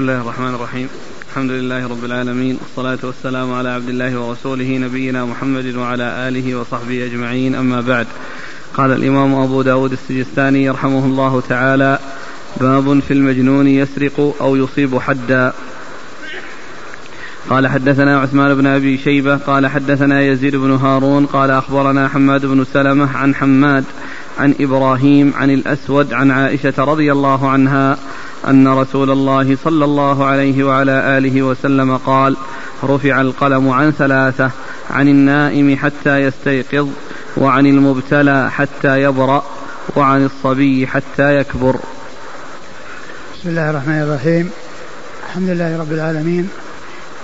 بسم الله الرحمن الرحيم الحمد لله رب العالمين والصلاة والسلام على عبد الله ورسوله نبينا محمد وعلى آله وصحبه أجمعين أما بعد قال الإمام أبو داود السجستاني يرحمه الله تعالى باب في المجنون يسرق أو يصيب حدا قال حدثنا عثمان بن ابي شيبه قال حدثنا يزيد بن هارون قال اخبرنا حماد بن سلمه عن حماد عن إبراهيم عن الاسود عن عائشه رضي الله عنها أن رسول الله صلى الله عليه وعلى آله وسلم قال رفع القلم عن ثلاثة عن النائم حتى يستيقظ وعن المبتلى حتى يبرأ وعن الصبي حتى يكبر بسم الله الرحمن الرحيم الحمد لله رب العالمين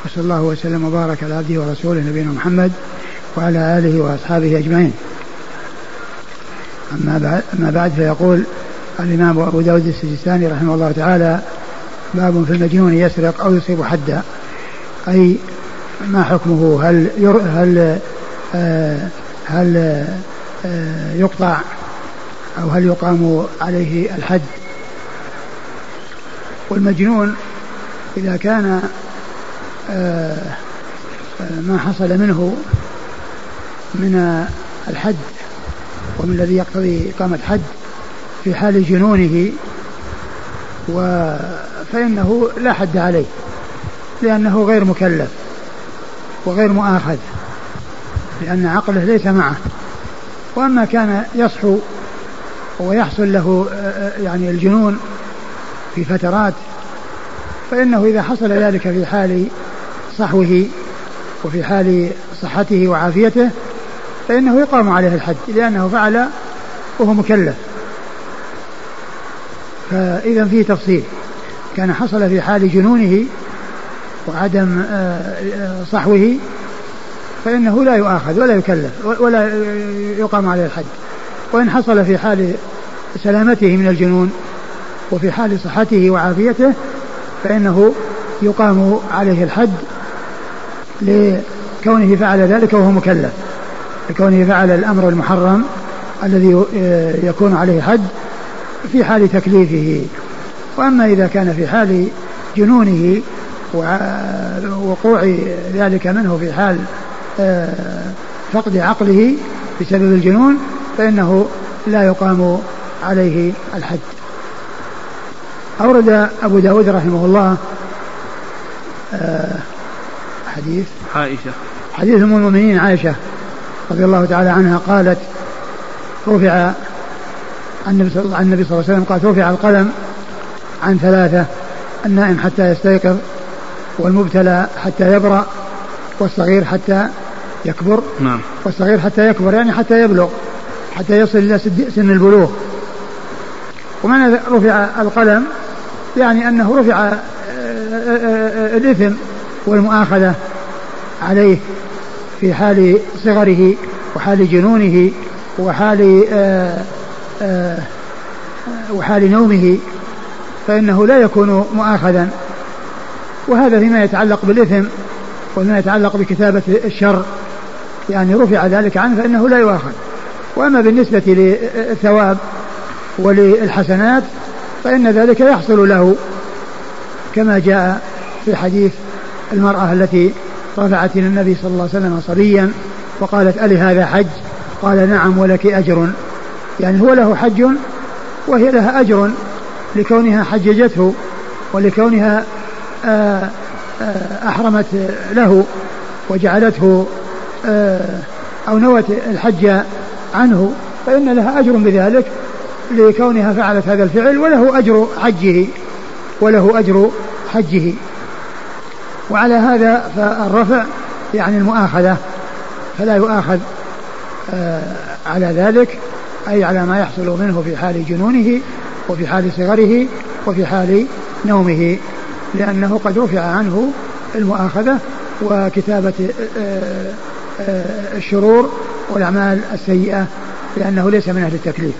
وصلى الله وسلم وبارك على عبده ورسوله نبينا محمد وعلى آله وأصحابه أجمعين. أما بعد أما بعد فيقول الإمام أبو داود السجستاني رحمه الله تعالى باب في المجنون يسرق أو يصيب حدا. أي ما حكمه؟ هل ير هل آه هل آه يقطع أو هل يقام عليه الحد؟ والمجنون إذا كان آه، آه، ما حصل منه من الحد ومن الذي يقتضي إقامة حد في حال جنونه و فإنه لا حد عليه لأنه غير مكلف وغير مؤاخذ لأن عقله ليس معه. وأما كان يصحو ويحصل له يعني الجنون في فترات فإنه إذا حصل ذلك في حال صحوه وفي حال صحته وعافيته فإنه يقام عليه الحد لأنه فعل وهو مكلف. فإذا فيه تفصيل. كان حصل في حال جنونه وعدم آه، آه، صحوه فإنه لا يؤاخذ ولا يكلف ولا يقام عليه الحد. وإن حصل في حال سلامته من الجنون وفي حال صحته وعافيته فإنه يقام عليه الحد لكونه فعل ذلك وهو مكلف لكونه فعل الأمر المحرم الذي يكون عليه حد في حال تكليفه. وأما إذا كان في حال جنونه ووقوع ذلك منه في حال آه، فقد عقله بسبب الجنون فإنه لا يقام عليه الحد. أورد أبو داود رحمه الله آه، حديث. عائشة. حديث أم المؤمنين عائشة رضي الله تعالى عنها قالت رفع النبي صلى الله عليه وسلم قالت رفع القلم عن ثلاثة النائم حتى يستيقظ والمبتلى حتى يبرأ والصغير حتى يكبر. نعم. والصغير حتى يكبر يعني حتى يبلغ حتى يصل إلى سن البلوغ. ومعنى رفع القلم يعني أنه رفع آه، آه، آه، الإثم والمؤاخذة عليه في حال صغره وحال جنونه وحال وحال نومه فإنه لا يكون مؤاخذا. وهذا فيما يتعلق بالإثم وما يتعلق بكتابة الشر يعني رفع ذلك عنه فإنه لا يؤاخذ. وأما بالنسبة للثواب وللحسنات فإن ذلك يحصل له كما جاء في حديث المرأة التي رفعت إلى النبي صلى الله عليه وسلم صبيا وقالت ألي هذا حج؟ قال نعم ولك أجر. يعني هو له حج وهي لها أجر لكونها حججته ولكونها آه، آه، أحرمت له وجعلته آه، أو نوت الحج عنه فإن لها أجر بذلك لكونها فعلت هذا الفعل وله أجر حجه وله أجر حجه. وعلى هذا فالرفع يعني المؤاخذة فلا يؤاخذ على ذلك. أي على ما يحصل منه في حال جنونه وفي حال صغره وفي حال نومه لأنه قد رفع عنه المؤاخذة وكتابة آه، آه، الشرور والأعمال السيئة لأنه ليس من أهل التكليف.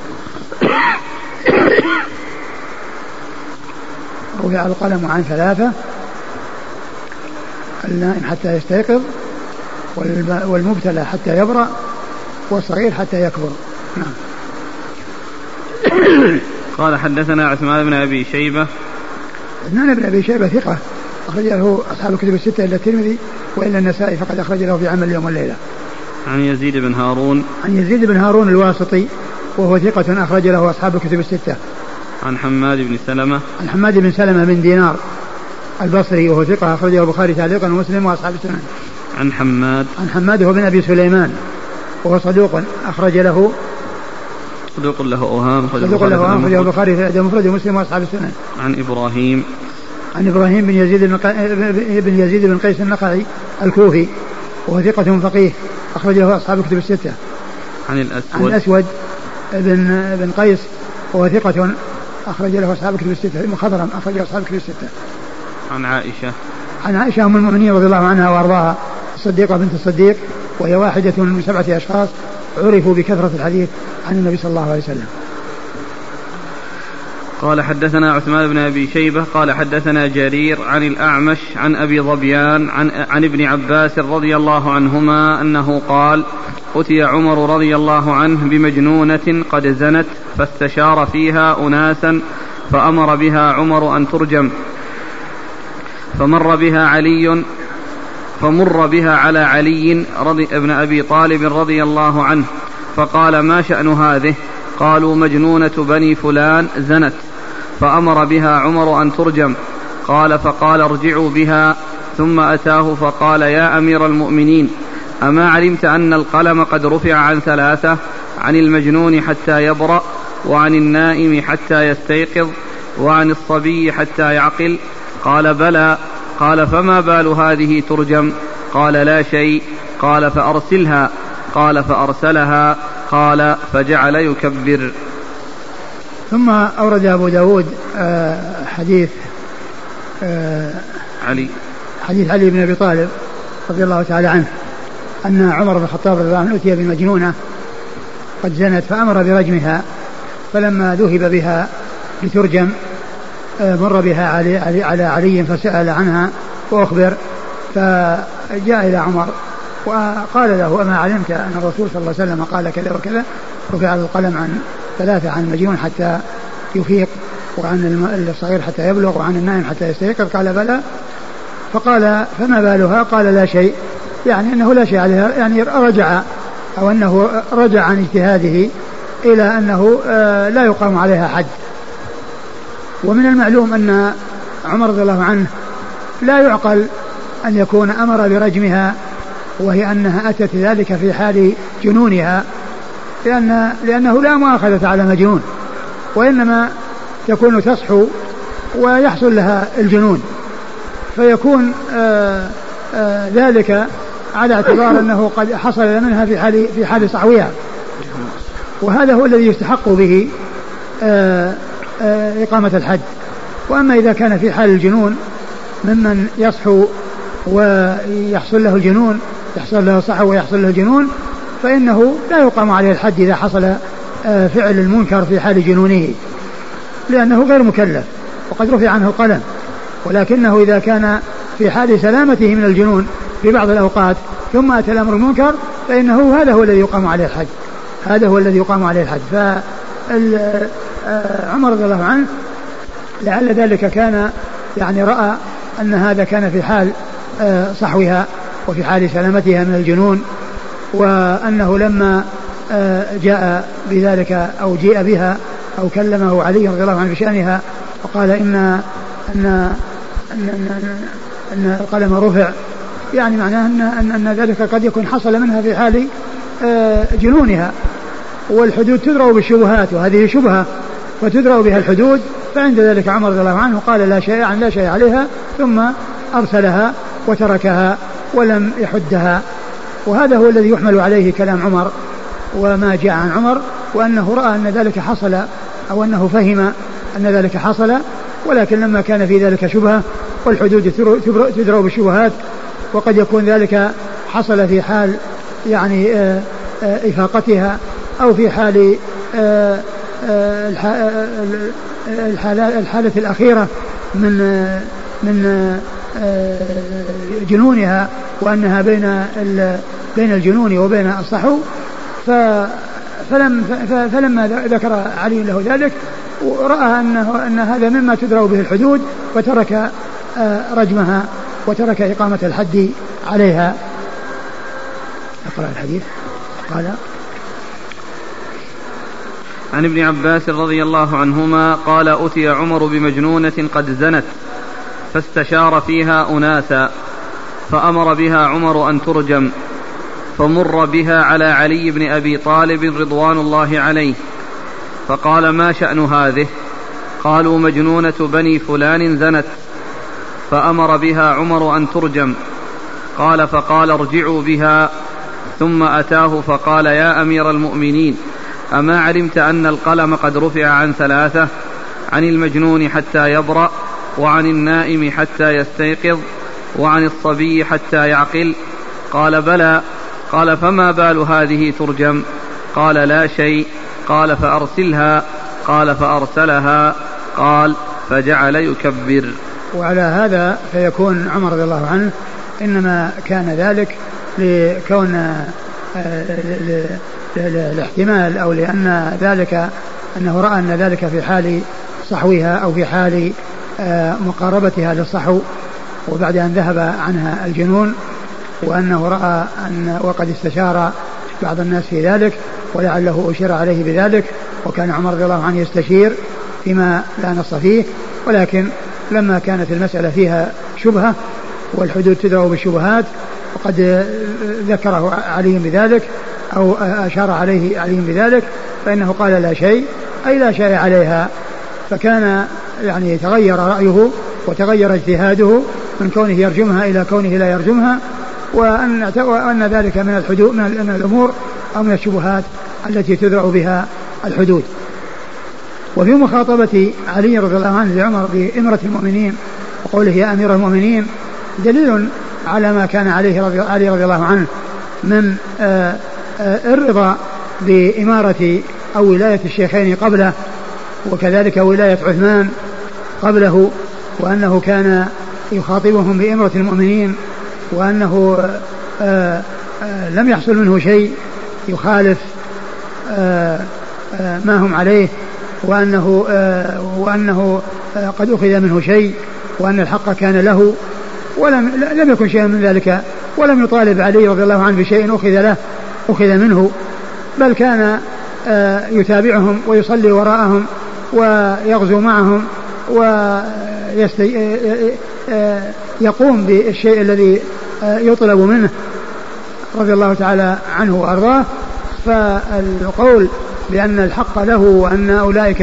رفع القلم عن ثلاثة النائم حتى يستيقظ والمبتلى حتى يبرأ والصغير حتى يكبر. نعم. قال حدثنا عثمان بن أبي شيبة. عثمان بن أبي شيبة ثقة. أخرج له أصحاب الكتب الستة إلا الترمذي وإلا النسائي فقد أخرج له في عمل اليوم والليلة عن يزيد بن هارون. عن يزيد بن هارون الواسطي وهو ثقة أخرج له أصحاب الكتب الستة. عن حماد بن سلمة. عن حماد بن سلمة بن دينار البصري وهو ثقة أخرجه البخاري تعليقا ومسلم وأصحاب السنن. عن حماد. عن حماد هو بن أبي سليمان وهو صدوق أخرج له صدوق له أوهام صدوق له أوهام أخرجه البخاري في المفرد ومسلم وأصحاب السنن عن إبراهيم. عن إبراهيم بن يزيد بن, يزيد بن قيس النقعي الكوفي وهو ثقة فقيه أخرج له أصحاب الكتب الستة. عن الأسود. عن الأسود بن بن قيس وهو ثقة أخرج له أصحاب الكتب الستة مخضرم أخرج له أصحاب الكتب الستة. عن عائشة. عن عائشة أم المؤمنين رضي الله عنها وأرضاها الصديقة بنت الصديق وهي واحدة من سبعة أشخاص عرفوا بكثرة الحديث عن النبي صلى الله عليه وسلم. قال حدثنا عثمان بن أبي شيبة قال حدثنا جرير عن الأعمش عن أبي ظبيان عن عن ابن عباس رضي الله عنهما أنه قال أتي عمر رضي الله عنه بمجنونة قد زنت فاستشار فيها أناسا فأمر بها عمر أن ترجم فمر بها علي فمر بها على علي رضي ابن أبي طالب رضي الله عنه فقال ما شأن هذه؟ قالوا مجنونة بني فلان زنت فأمر بها عمر أن ترجم قال فقال ارجعوا بها ثم أتاه فقال يا أمير المؤمنين أما علمت أن القلم قد رفع عن ثلاثة؟ عن المجنون حتى يبرأ وعن النائم حتى يستيقظ وعن الصبي حتى يعقل قال بلى قال فما بال هذه ترجم؟ قال لا شيء. قال فأرسلها. قال فأرسلها. قال فجعل يكبر. ثم أورد أبو داود آه، حديث آه، علي. حديث علي بن أبي طالب رضي الله تعالى عنه أن عمر بن الخطاب رضي الله عنه أتي بمجنونة قد زنت فأمر برجمها فلما ذهب بها لترجم مر بها علي, علي على علي فسأل عنها وأخبر فجاء إلى عمر وقال له أما علمت أن الرسول صلى الله عليه وسلم قال كذا وكذا؟ رفع القلم عن ثلاثة عن المجنون حتى يفيق وعن الصغير حتى يبلغ وعن النائم حتى يستيقظ قال بلى. فقال فما بالها؟ قال لا شيء. يعني أنه لا شيء عليها يعني رجع أو أنه رجع عن اجتهاده إلى أنه آه، لا يقام عليها حد ومن المعلوم أن عمر رضي الله عنه لا يعقل أن يكون أمر برجمها وهي أنها أتت ذلك في حال جنونها لأن لأنه لا مؤاخذة على مجنون وإنما تكون تصحو ويحصل لها الجنون فيكون آآ آه، آآ آه، ذلك على اعتبار أنه قد حصل منها في حال في حال صحوها. وهذا هو الذي يستحق به آه، إقامة الحد وأما إذا كان في حال الجنون ممن يصحو ويحصل له الجنون يحصل له صحو ويحصل له الجنون فإنه لا يقام عليه الحد إذا حصل آه، فعل المنكر في حال جنونه لأنه غير مكلف وقد رفع عنه القلم ولكنه إذا كان في حال سلامته من الجنون في بعض الأوقات ثم أتى الأمر المنكر فإنه هذا هو الذي يقام عليه الحد هذا هو الذي يقام عليه الحد آه، عمر رضي الله عنه لعل ذلك كان يعني رأى أن هذا كان في حال آه، صحوها وفي حال سلامتها من الجنون وأنه لما آه، جاء بذلك أو جيء بها أو كلمه علي رضي الله عنه بشأنها وقال إن أن أن, أن, أن القلم رفع يعني معناه أن, أن, أن ذلك قد يكون حصل منها في حال جنونها والحدود تدرأ بالشبهات وهذه شبهة فتدرأ بها الحدود فعند ذلك عمر رضي الله عنه قال لا شيء عن لا شيء عليها ثم أرسلها وتركها ولم يحدها. وهذا هو الذي يحمل عليه كلام عمر وما جاء عن عمر وأنه رأى أن ذلك حصل أو أنه فهم أن ذلك حصل ولكن لما كان في ذلك شبهة والحدود تدرأ بالشبهات وقد يكون ذلك حصل في حال يعني آه، آه، إفاقتها أو في حال آه، الحالة, الأخيرة من من جنونها وأنها بين بين الجنون وبين الصحو فلم فلما ذكر علي له ذلك ورأى أنه أن هذا مما تدرى به الحدود وترك آه، رجمها وترك إقامة الحد عليها. أقرأ الحديث. قال عن ابن عباس رضي الله عنهما قال أتي عمر بمجنونة قد زنت فاستشار فيها أناسا فأمر بها عمر أن ترجم فمر بها على علي بن أبي طالب رضوان الله عليه فقال ما شأن هذه؟ قالوا مجنونة بني فلان زنت فأمر بها عمر أن ترجم قال فقال ارجعوا بها ثم أتاه فقال يا أمير المؤمنين أما علمت أن القلم قد رفع عن ثلاثة عن المجنون حتى يبرأ وعن النائم حتى يستيقظ وعن الصبي حتى يعقل. قال بلى قال فما بال هذه ترجم؟ قال لا شيء. قال فأرسلها. قال فأرسلها. قال فجعل يكبر. وعلى هذا فيكون عمر رضي الله عنه إنما كان ذلك لكون آه، الاحتمال أو لأن ذلك أنه رأى أن ذلك في حال صحوها أو في حال آه، مقاربتها للصحو وبعد أن ذهب عنها الجنون وأنه رأى أن وقد استشار بعض الناس في ذلك ولعله أشير عليه بذلك وكان عمر رضي الله عنه يستشير فيما لا نص فيه ولكن لما كانت المسألة فيها شبهة والحدود تدعو بالشبهات وقد ذكره عليهم بذلك أو أشار عليه عليهم بذلك فإنه قال لا شيء أي لا شيء عليها. فكان يعني تغير رأيه وتغير اجتهاده من كونه يرجمها إلى كونه لا يرجمها وأن, وأن ذلك من الحدود من الأمور أو من الشبهات التي تذرع بها الحدود. وفي مخاطبة علي رضي الله عنه لعمر بإمرة المؤمنين وقوله يا أمير المؤمنين دليل على ما كان عليه رضي علي رضي الله عنه من آه، الرضا بإمارة أو ولاية الشيخين قبله وكذلك ولاية عثمان قبله وأنه كان يخاطبهم بإمرة المؤمنين وأنه آه، لم يحصل منه شيء يخالف ما هم عليه وأنه وأنه قد أخذ منه شيء وأن الحق كان له ولم لم يكن شيئا من ذلك ولم يطالب علي رضي الله عنه بشيء أخذ له. أخذ منه بل كان آه، يتابعهم ويصلي وراءهم ويغزو معهم ويقوم بالشيء الذي آه، يطلب منه رضي الله تعالى عنه وأرضاه. فالقول بأن الحق له وأن أولئك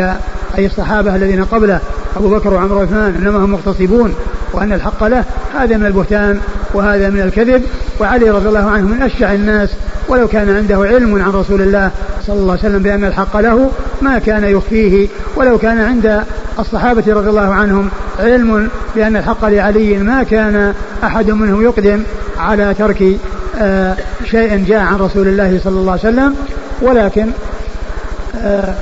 أي الصحابة الذين قبله أبو بكر وعمر وعثمان إنما هم مغتصبون وأن الحق له هذا من البهتان وهذا من الكذب وعلي رضي الله عنه من أشجع الناس ولو كان عنده علم عن رسول الله صلى الله عليه وسلم بأن الحق له ما كان يخفيه. ولو كان عند الصحابة رضي الله عنهم علم بأن الحق لعلي ما كان أحد منهم يقدم على ترك آه، شيء جاء عن رسول الله صلى الله عليه وسلم. ولكن آه،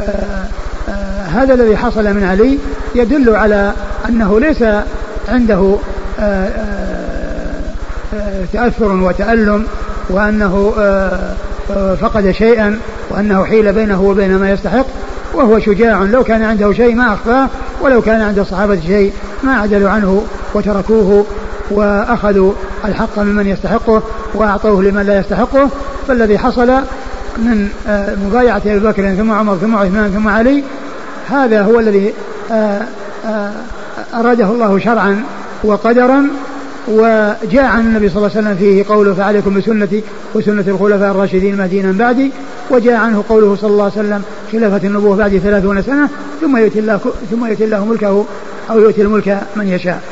آه، هذا الذي حصل من علي يدل على أنه ليس عنده تأثر وتألم وأنه فقد شيئا وأنه حيل بينه وبين ما يستحق وهو شجاع. لو كان عنده شيء ما أخفاه ولو كان عند الصحابة شيء ما عدلوا عنه وتركوه وأخذوا الحق ممن يستحقه وأعطوه لمن لا يستحقه. فالذي حصل من مبايعة أبي بكر ثم عمر ثم عثمان ثم علي هذا هو الذي أراده الله شرعا وقدرا. وجاء عن النبي صلى الله عليه وسلم فيه قوله فعليكم بسنتي وسنة الخلفاء الراشدين المهديين من بعدي وجاء عنه قوله صلى الله عليه وسلم خلافة النبوة بعد ثلاثون سنة ثم يؤتي الله ثم يؤتي الله ملكه أو يؤتي الملك من يشاء.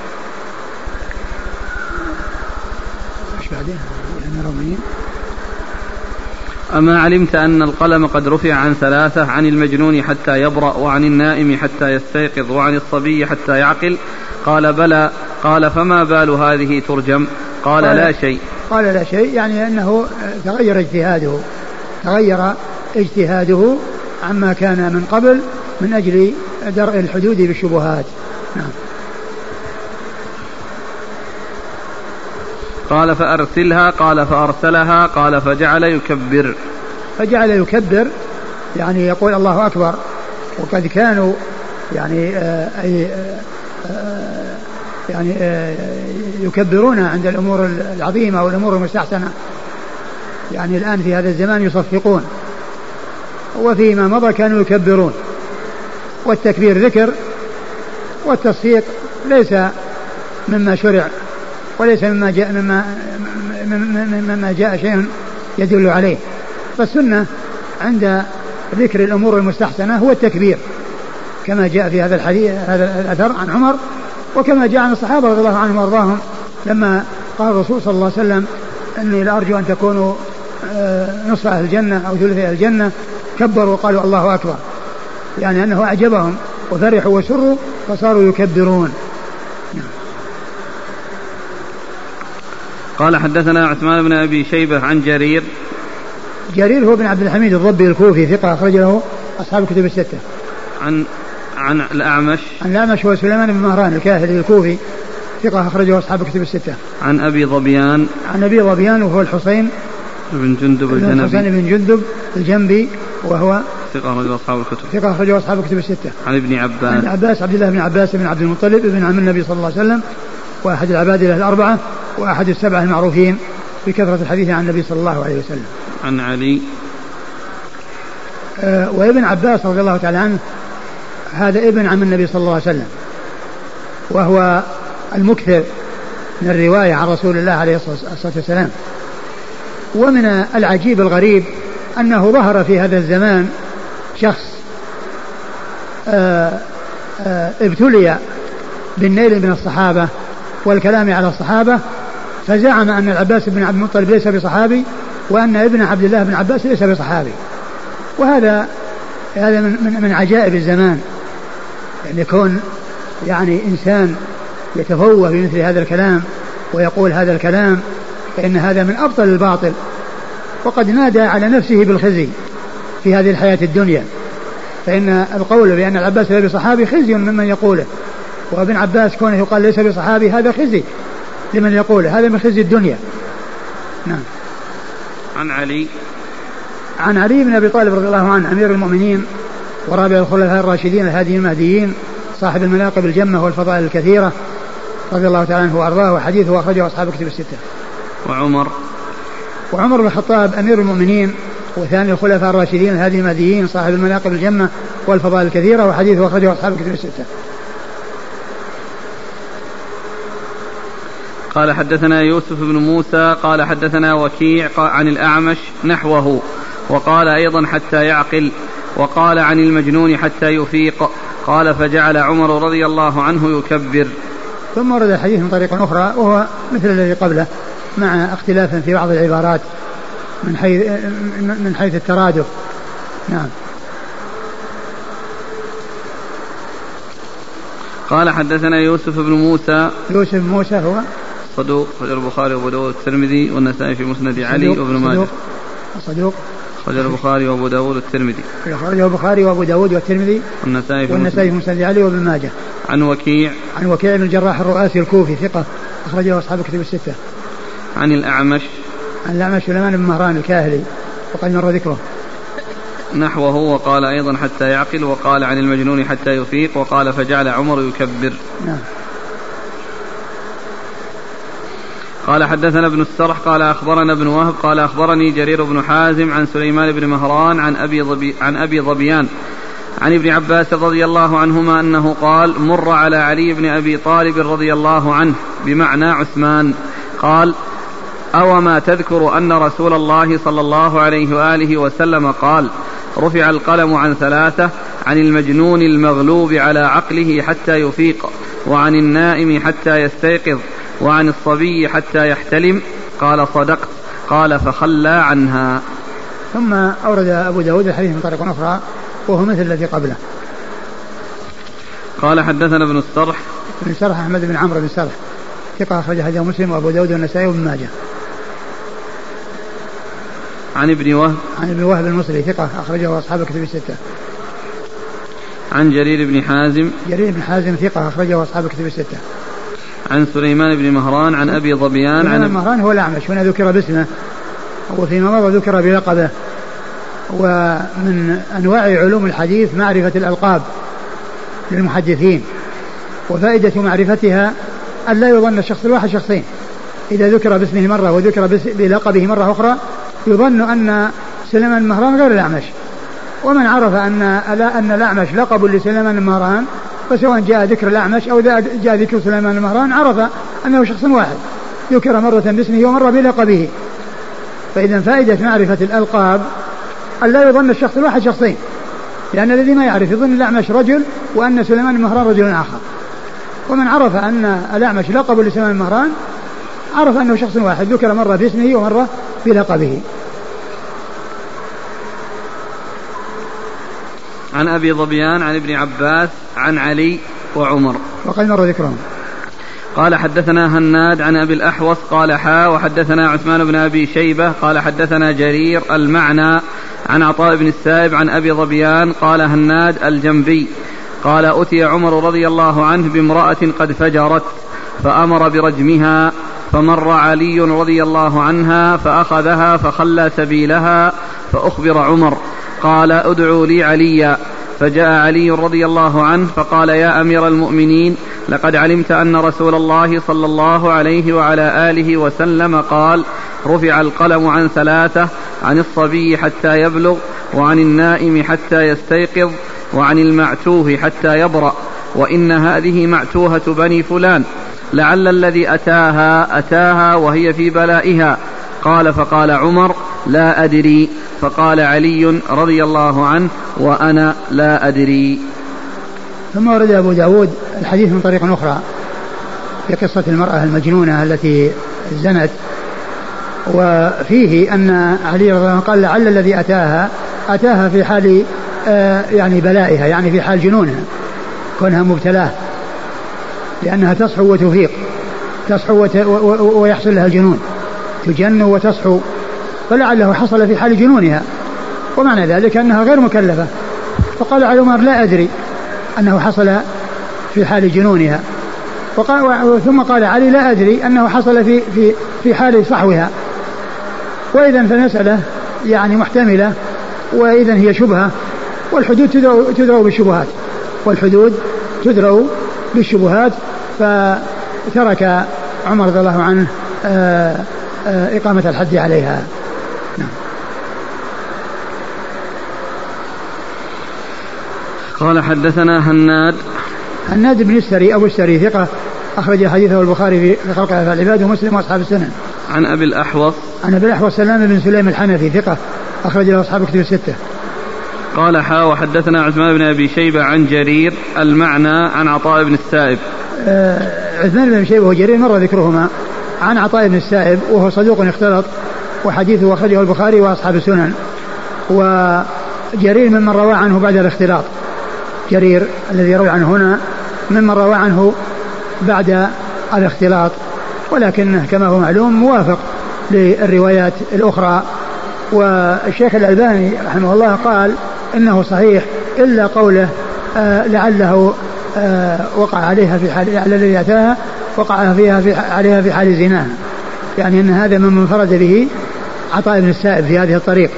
إيش بعدين؟ أما علمت أن القلم قد رفع عن ثلاثة عن المجنون حتى يبرأ وعن النائم حتى يستيقظ وعن الصبي حتى يعقل قال بلى قال فما بال هذه ترجم؟ قال, قال لا شيء. قال لا شيء يعني أنه تغير اجتهاده تغير اجتهاده عما كان من قبل من أجل درء الحدود بالشبهات. نعم. قال فأرسلها قال فأرسلها قال فجعل يكبر. فجعل يكبر يعني يقول الله أكبر. وقد كانوا يعني آه، أي آه، يعني يكبرون عند الأمور العظيمة والأمور المستحسنة. يعني الآن في هذا الزمان يصفقون. وفيما مضى كانوا يكبرون. والتكبير ذكر والتصفيق ليس مما شرع وليس مما جاء مما مما جاء شيء يدل عليه. فالسنة عند ذكر الأمور المستحسنة هو التكبير. كما جاء في هذا الحديث هذا الأثر عن عمر وكما جاء عن الصحابة رضي الله عنهم وأرضاهم لما قال الرسول صلى الله عليه وسلم إني لأرجو أن تكونوا آه، نصف أهل الجنة أو ثلث أهل الجنة كبروا وقالوا الله أكبر. يعني أنه أعجبهم وفرحوا وسروا فصاروا يكبرون. قال حدثنا عثمان بن أبي شيبة عن جرير. جرير هو بن عبد الحميد الضبي الكوفي ثقة أخرج له أصحاب الكتب الستة. عن عن الأعمش عن الأعمش هو سليمان بن مهران الكاهلي الكوفي ثقة أخرجه أصحاب الكتب الستة. عن أبي ظبيان عن أبي ظبيان وهو الحسين بن جندب الجنبي. الحسين بن جندب الجنبي وهو ثقة أخرجه أصحاب الكتب. ثقة أخرجه أصحاب الكتب الستة. عن ابن عباس. عن عباس عبد الله بن عباس بن عبد المطلب بن عم النبي صلى الله عليه وسلم وأحد العبادلة الأربعة وأحد السبعة المعروفين بكثرة الحديث عن النبي صلى الله عليه وسلم. عن علي. آه وابن عباس رضي الله تعالى عنه هذا ابن عم النبي صلى الله عليه وسلم وهو المكثر من الرواية عن رسول الله عليه الصلاة والسلام. ومن العجيب الغريب أنه ظهر في هذا الزمان شخص آه آه ابتلي بالنيل من الصحابة والكلام على الصحابة فزعم أن العباس بن عبد المطلب ليس بصحابي وأن ابن عبد الله بن عباس ليس بصحابي. وهذا هذا من, من, من عجائب الزمان. يعني يكون يعني إنسان يتفوه بمثل هذا الكلام ويقول هذا الكلام فإن هذا من أبطل الباطل. وقد نادى على نفسه بالخزي في هذه الحياة الدنيا. فإن القول بأن العباس ليس بصحابي خزي ممن يقوله وابن عباس كونه يقال ليس بصحابي هذا خزي لمن يقول هذا من خزي الدنيا. نعم. عن علي. عن علي بن أبي طالب رضي الله عنه أمير المؤمنين ورابع الخلفاء الراشدين الهاديين المهديين صاحب المناقب الجمة والفضائل الكثيرة رضي الله تعالى عنه وأرضاه وحديثه أخرجه أصحاب كتب الستة. وعمر وعمر بن الخطاب أمير المؤمنين وثاني الخلفاء الراشدين الهادي المهديين صاحب المناقب الجمة والفضائل الكثيرة وحديثه أخرجه أصحاب كتب الستة. قال حدثنا يوسف بن موسى قال حدثنا وكيع عن الأعمش نحوه وقال أيضا حتى يعقل وقال عن المجنون حتى يفيق قال فجعل عمر رضي الله عنه يكبر. ثم ورد الحديث من طريق أخرى وهو مثل الذي قبله مع اختلاف في بعض العبارات من حيث من حيث الترادف. نعم. قال حدثنا يوسف بن موسى. يوسف بن موسى هو؟ صدوق البخاري وأبو داود والترمذي والنسائي في مسند علي وابن ماجه. صدوق. خرج البخاري وأبو داود والترمذي. خرج البخاري وأبو داود والترمذي والنسائي في والنسائي في مسند. علي وابن ماجه. عن وكيع. عن وكيع بن الجراح الرؤاسي الكوفي ثقة أخرجه أصحاب الكتب الستة. عن الأعمش. عن الأعمش سليمان بن مهران الكاهلي وقد مر ذكره. نحوه وقال أيضا حتى يعقل وقال عن المجنون حتى يفيق وقال فجعل عمر يكبر. نعم. قال حدثنا ابن السرح قال أخبرنا ابن وهب قال أخبرني جرير بن حازم عن سليمان بن مهران عن أبي ظبي عن أبي ظبيان عن ابن عباس رضي الله عنهما أنه قال مر على علي بن أبي طالب رضي الله عنه بمعنى عثمان قال أو ما تذكر أن رسول الله صلى الله عليه وآله وسلم قال رفع القلم عن ثلاثة عن المجنون المغلوب على عقله حتى يفيق وعن النائم حتى يستيقظ وعن الصبي حتى يحتلم قال صدقت قال فخلى عنها. ثم أورد أبو داود الحديث من طريق أخرى وهو مثل الذي قبله. قال حدثنا ابن السرح ابن السرح أحمد بن عمرو بن السرح ثقة أخرج حديث مسلم وأبو داود والنسائي وابن ماجه. عن ابن وهب. عن ابن وهب المصري ثقة أخرجه أصحاب الكتب الستة. عن جرير بن حازم. جرير بن حازم ثقة أخرجه أصحاب الكتب الستة. عن سليمان بن مهران عن أبي ظبيان عن مهران هو الأعمش هنا ذكر باسمه. وفيما مضى ذكر بلقبه. ومن أنواع علوم الحديث معرفة الألقاب للمحدثين وفائدة معرفتها أن لا يظن الشخص الواحد شخصين. إذا ذكر باسمه مرة وذكر بلقبه مرة أخرى يظن أن سليمان المهران غير الأعمش. ومن عرف أن أن الأعمش لقب لسليمان المهران فسواء جاء ذكر الأعمش أو جاء ذكر سليمان المهران عرف أنه شخص واحد ذكر مرة باسمه ومرة بلقبه. فإذا فائدة معرفة الألقاب أن لا يظن الشخص الواحد شخصين لأن الذي ما يعرف يظن الأعمش رجل وأن سليمان المهران رجل آخر. ومن عرف أن الأعمش لقب لسليمان المهران عرف أنه شخص واحد ذكر مرة باسمه ومرة بلقبه. عن أبي ظبيان عن ابن عباس عن علي وعمر. وقد مر ذكرهم. قال حدثنا هناد عن أبي الأحوص قال حا وحدثنا عثمان بن أبي شيبة قال حدثنا جرير المعنى عن عطاء بن السائب عن أبي ظبيان قال هناد الجنبي قال أتي عمر رضي الله عنه بامرأة قد فجرت فأمر برجمها فمر علي رضي الله عنها فأخذها فخلى سبيلها فأخبر عمر قال ادعوا لي عليا. فجاء علي رضي الله عنه فقال يا أمير المؤمنين لقد علمت أن رسول الله صلى الله عليه وعلى آله وسلم قال رفع القلم عن ثلاثة عن الصبي حتى يبلغ وعن النائم حتى يستيقظ وعن المعتوه حتى يبرأ وإن هذه معتوهة بني فلان لعل الذي أتاها أتاها وهي في بلائها. قال فقال عمر لا أدري. فقال علي رضي الله عنه وأنا لا أدري. ثم ورد أبو داود الحديث من طريق أخرى في قصة المرأة المجنونة التي زنت. وفيه أن علي رضي الله عنه قال لعل الذي أتاها أتاها في حال آه، يعني بلائها يعني في حال جنونها كونها مبتلاه لأنها تصحو وتفيق تصحو ويحصل لها الجنون تجن وتصحو. فلعله حصل في حال جنونها. ومعنى ذلك أنها غير مكلفة. فقال علي عمر لا أدري أنه حصل في حال جنونها. وقال ثم قال علي لا أدري أنه حصل في في في حال صحوها. وإذا فالمسألة يعني محتملة وإذا هي شبهة والحدود تدرأ بالشبهات. والحدود تدرأ بالشبهات فترك عمر رضي الله عنه آه، آه، إقامة الحد عليها. نعم. قال حدثنا هناد هناد بن السري أبو السري ثقة أخرج حديثه البخاري في خلق العباد ومسلم وأصحاب السنن. عن أبي الأحوص عن أبي الأحوص سلام بن سليم الحنفي ثقة أخرج له أصحاب كتب الستة. قال حا وحدثنا عثمان بن أبي شيبة عن جرير المعنى عن عطاء بن السائب. آه عثمان بن أبي شيبة وجرير مر ذكرهما عن عطاء بن السائب وهو صدوق اختلط وحديثه اخرجه البخاري واصحاب السنن. وجرير ممن روى عنه بعد الاختلاط. جرير الذي روى عنه هنا ممن روى عنه بعد الاختلاط ولكنه كما هو معلوم موافق للروايات الأخرى والشيخ الألباني رحمه الله قال إنه صحيح إلا قوله آه لعله آه وقع عليها في حال لعل الذي أتاها وقع فيها في عليها في حال زناها يعني أن هذا مما انفرد به عطاء بن السائب في هذه الطريق.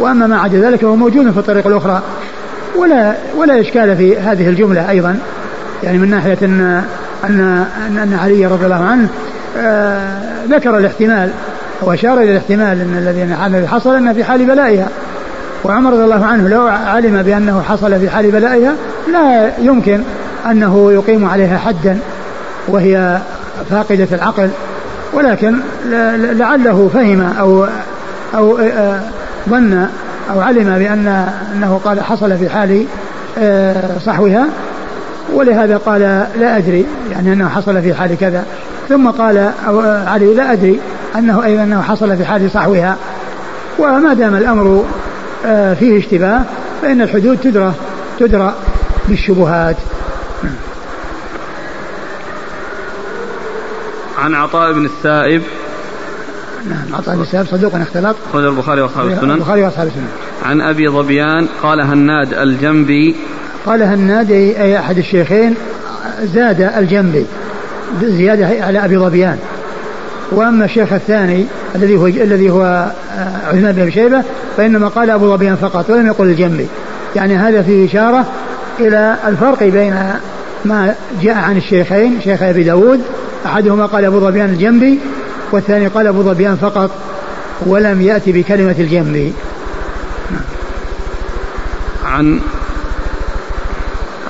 وأما ما عدا ذلك فهو موجود في الطريق الأخرى. ولا ولا إشكال في هذه الجملة أيضا. يعني من ناحية أن أن أن علي رضي الله عنه آه ذكر الاحتمال وأشار إلى الاحتمال أن الذي حصل أنه في حال بلائها. وعمر رضي الله عنه لو علم بأنه حصل في حال بلائها لا يمكن أنه يقيم عليها حدا وهي فاقدة العقل. ولكن لعله فهم أو أو آه، ظن أو علم بأن أنه قال حصل في حال آه، صحوها ولهذا قال لا أدري يعني أنه حصل في حال كذا. ثم قال آه، علي لا أدري أنه أيضا أنه حصل في حال صحوها. وما دام الأمر آه، فيه اشتباه فإن الحدود تدرى تدرى بالشبهات. عن عطاء بن السائب نعم عطاء بن السائب صدوق اختلط أخرج البخاري وأصحاب السنن. البخاري وأصحاب السنن. عن أبي ظبيان قال هناد الجنبي. قال هناد أي أحد الشيخين زاد الجنبي زيادة على أبي ظبيان. وأما الشيخ الثاني الذي هو الذي هو آه، عثمان بن شيبة فإنما قال أبو ظبيان فقط ولم يقل الجنبي. يعني هذا فيه إشارة إلى الفرق بين ما جاء عن الشيخين شيخ أبي داود أحدهما قال أبو ظبيان الجنبي والثاني قال أبو ظبيان فقط ولم يأتي بكلمة الجنبي عن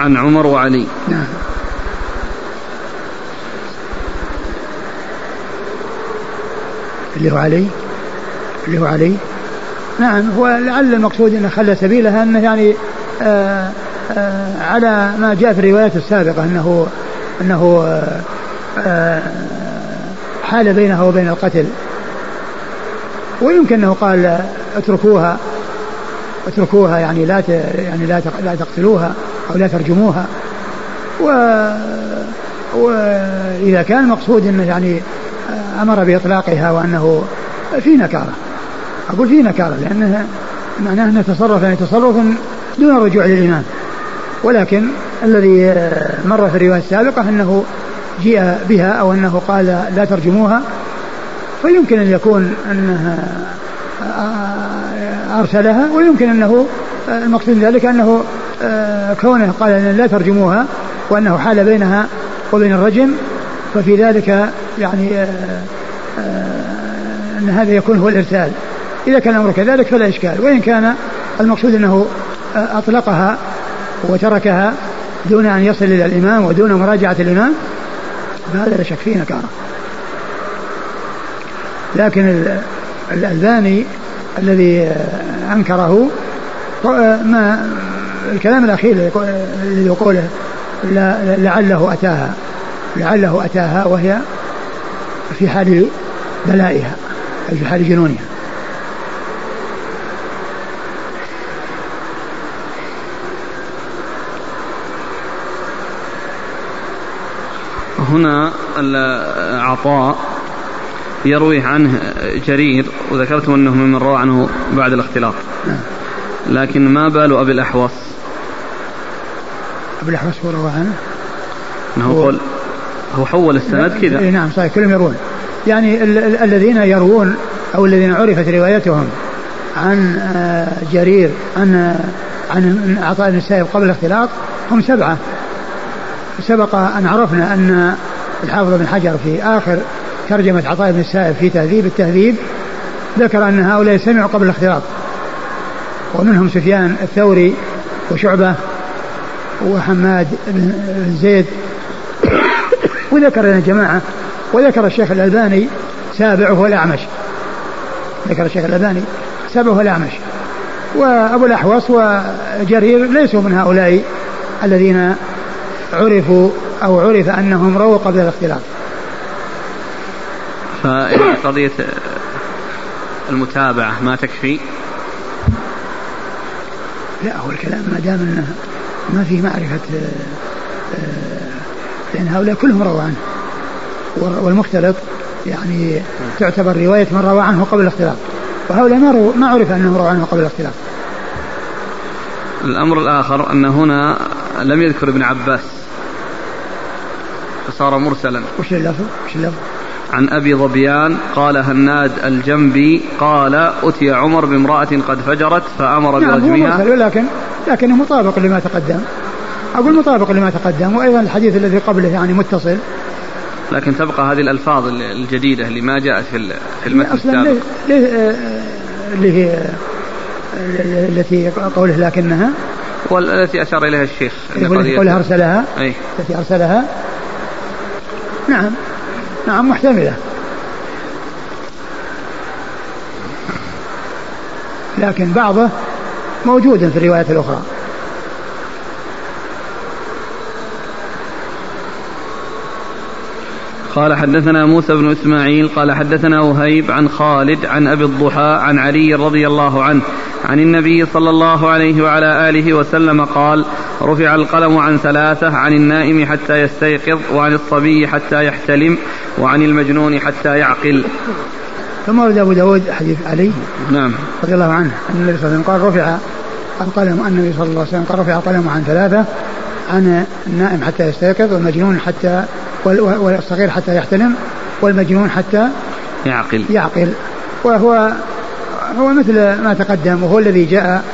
عن عمر وعلي. نعم. اللي هو علي؟ اللي هو علي؟ نعم هو لعل المقصود إنه خلى سبيلها أنه يعني آآ آآ على ما جاء في الروايات السابقة أنه أنه آآ حال بينها وبين القتل. ويمكن أنه قال اتركوها اتركوها يعني لا يعني لا لا تقتلوها أو لا ترجموها. و واذا كان المقصود أنه يعني أمر بإطلاقها وأنه في نكارة. أقول في نكارة لأنه معناه انه تصرف يعني تصرف دون الرجوع للامام ولكن الذي مر في الرواية السابقة أنه جيء بها أو أنه قال لا ترجموها فيمكن أن يكون انه أرسلها ويمكن أنه المقصود ذلك أنه كونه قال لا ترجموها وأنه حال بينها وبين الرجم ففي ذلك يعني أن هذا يكون هو الإرسال. إذا كان الأمر كذلك فلا إشكال. وإن كان المقصود أنه أطلقها وتركها دون أن يصل إلى الإمام ودون مراجعة الإمام فهذا لا شك فيه نكارة. لكن الألباني الذي أنكره ما الكلام الأخير الذي يقوله لعله أتاها. لعله أتاها وهي في حال بلائها أي في حال جنونها. هنا عطاء يروي عنه جرير وذكرتم أنه ممن روى عنه بعد الاختلاط. لكن ما بال أبي الأحوص؟ أبي الأحوص هو روى عنه؟ إنه هو قول هو حول السند كذا. اي نعم صحيح كلهم يروون. يعني ال- ال- الذين يروون أو الذين عرفت روايتهم عن آه، جرير عن عن عطاء بن السائب قبل الاختلاط هم سبعة. سبق أن عرفنا أن الحافظ بن حجر في آخر ترجمة عطاء بن السائب في تهذيب التهذيب ذكر أن هؤلاء سمعوا قبل الاختلاط. ومنهم سفيان الثوري وشعبة وحماد بن زيد. وذكر لنا جماعة وذكر الشيخ الألباني سابعه الأعمش ذكر الشيخ الألباني سابعه الأعمش وأبو الأحوص وجرير ليسوا من هؤلاء الذين عرفوا أو عرف أنهم رووا قبل الاختلاط فقضية المتابعة ما تكفي؟ لا هو الكلام ما دام إنه ما في معرفة لأن هؤلاء كلهم رووا عنه. والمختلط يعني تعتبر رواية من روى عنه قبل الاختلاط وهؤلاء ما, رو ما عرف أنهم رووا عنه قبل الاختلاط الأمر الآخر أن هنا لم يذكر ابن عباس. فصار مرسلا. وش اللفظ؟ وش اللفظ؟ عن أبي ظبيان قال هناد الجنبي قال أتي عمر بامرأة قد فجرت فأمر نعم برجمها هو لكن لكنه مطابق لما تقدم. أقول مطابق لما تقدم وأيضا الحديث الذي قبله يعني متصل. لكن تبقى هذه الألفاظ الجديدة اللي ما جاءت في في المتن أصلا السابق. ليه اللي هي التي قوله لكنها. والتي أشار إليها الشيخ قوله أرسلها. أي. التي أرسلها. نعم. نعم محتملة. لكن بعضه موجود في الروايات الأخرى. قال حدثنا موسى بن إسماعيل قال حدثنا وهيب عن خالد عن أبي الضحى عن علي رضي الله عنه عن النبي صلى الله عليه وعلى آله وسلم قال رفع القلم عن ثلاثة عن النائم حتى يستيقظ وعن الصبي حتى يحتلم وعن المجنون حتى يعقل. ثم ورد أبو داود حديث علي نعم. رضي الله عنه أن النبي صلى الله عليه وسلم قال رفع القلم النبي صلى الله عليه وسلم قال رفع القلم عن ثلاثة عن النائم حتى يستيقظ والمجنون حتى والصغير حتى يحتلم والمجنون حتى يعقل. يعقل. وهو هو مثل ما تقدم وهو الذي جاء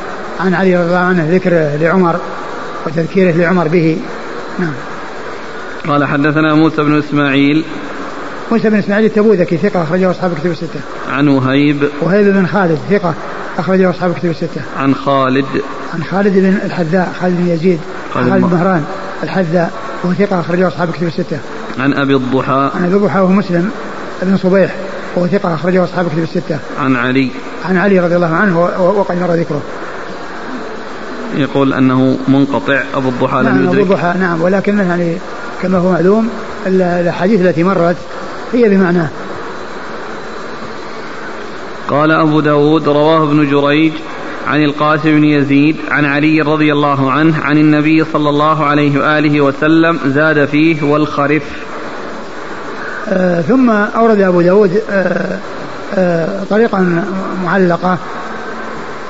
عن علي رضي الله عنه ذكره لعمر وتذكيره لعمر به. نعم. قال حدثنا موسى بن إسماعيل. موسى بن إسماعيل التبوذكي ثقة أخرجه أصحاب الكتب الستة. عن وهيب. وهيب بن خالد ثقة أخرجه أصحاب الكتب الستة. عن خالد. عن خالد بن الحذاء خالد بن يزيد خالد, خالد بن مهران الحذاء. وهو ثقة أخرجه أصحاب الكتب الستة. عن أبي الضحى عن أبي الضحى وهو مسلم بن صبيح وهو ثقة أخرجه أصحاب الكتب الستة. عن علي عن علي رضي الله عنه وقد مر ذكره. يقول أنه منقطع أبو الضحى لم نعم يدرك أبو الضحى نعم ولكن يعني كما هو معلوم الأحاديث التي مرت هي بمعناه قال أبو داود رواه ابن جريج عن القاسم بن يزيد عن علي رضي الله عنه عن النبي صلى الله عليه وآله وسلم زاد فيه والخرف. آه ثم أورد أبو داود آه آه طريقا معلقة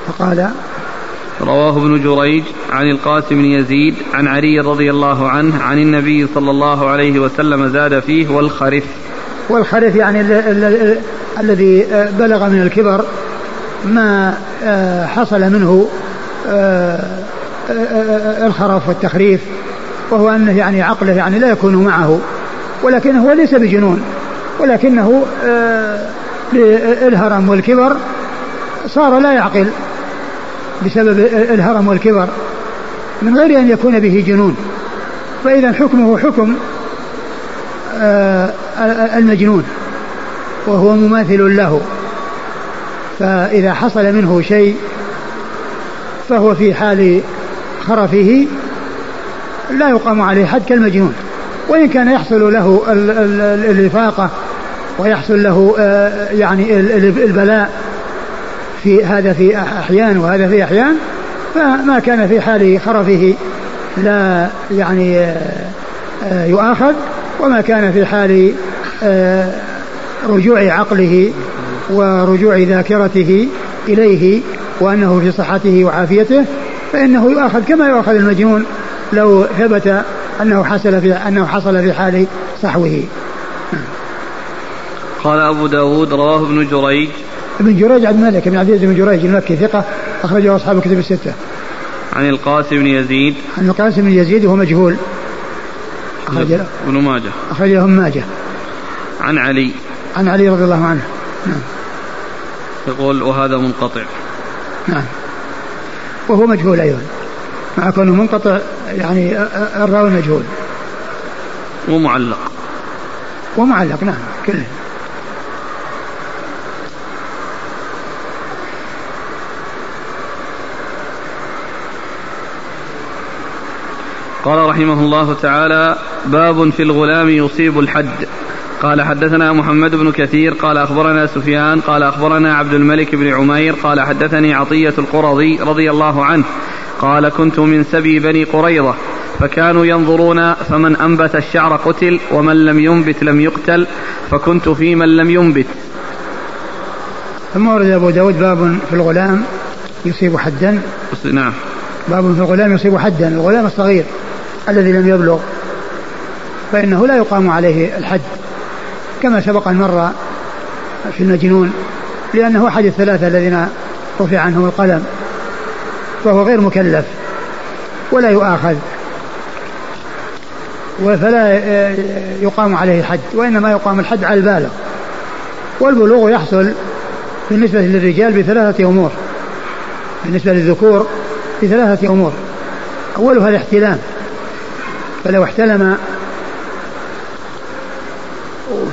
فقال رواه ابن جريج عن القاسم بن يزيد عن علي رضي الله عنه عن النبي صلى الله عليه وسلم زاد فيه والخرف. والخرف يعني الذي بلغ من الكبر. ما آه، حصل منه آه، آه، الخرف والتخريف وهو أنه يعني عقله يعني لا يكون معه ولكنه هو ليس بجنون ولكنه للهرم والكبر صار لا يعقل بسبب الهرم والكبر من غير أن يكون به جنون. فإذا حكمه حكم المجنون وهو مماثل له. فإذا حصل منه شيء فهو في حال خرفه لا يقام عليه حد كالمجنون. وإن كان يحصل له الإفاقة ويحصل له آه، يعني البلاء في هذا في أحيان وهذا في أحيان فما كان في حال خرفه لا يعني آه، آه، يؤاخذ وما كان في حال رجوع عقله ورجوع ذاكرته إليه وأنه في صحته وعافيته فإنه يؤاخذ كما يؤاخذ المجنون لو ثبت أنه حصل في أنه حصل في حال صحوه. قال أبو داود رواه ابن جريج. ابن جريج عبد الملك بن عبد العزيز بن جريج المكي ثقة أخرجه أصحاب الكتب الستة. عن القاسم بن يزيد. عن القاسم بن يزيد وهو مجهول. أخرج ابن ماجه. أخرج له ماجه. عن علي. عن علي رضي الله عنه. يقول وهذا منقطع. نعم. وهو مجهول أيضا. مع كونه منقطع يعني الراوي مجهول. ومعلق ومعلق نعم كله. قال رحمه الله تعالى باب في الغلام يصيب الحد. قال حدثنا محمد بن كثير قال أخبرنا سفيان قال أخبرنا عبد الملك بن عمير قال حدثني عطية القرظي رضي الله عنه قال كنت من سبي بني قريظة فكانوا ينظرون فمن أنبت الشعر قتل ومن لم ينبت لم يقتل فكنت في من لم ينبت. ثم ورد أبو داود باب في الغلام يصيب حدا. نعم. باب في الغلام يصيب حدا. الغلام الصغير الذي لم يبلغ. فإنه لا يقام عليه الحد. كما سبق أن مر في المجنون لأنه أحد الثلاثة الذين رفع عنهم القلم فهو غير مكلف ولا يؤاخذ فلا يقام عليه الحد وإنما يقام الحد على البالغ والبلوغ يحصل بالنسبة للرجال بثلاثة أمور بالنسبة للذكور بثلاثة أمور أولها الاحتلام فلو احتلم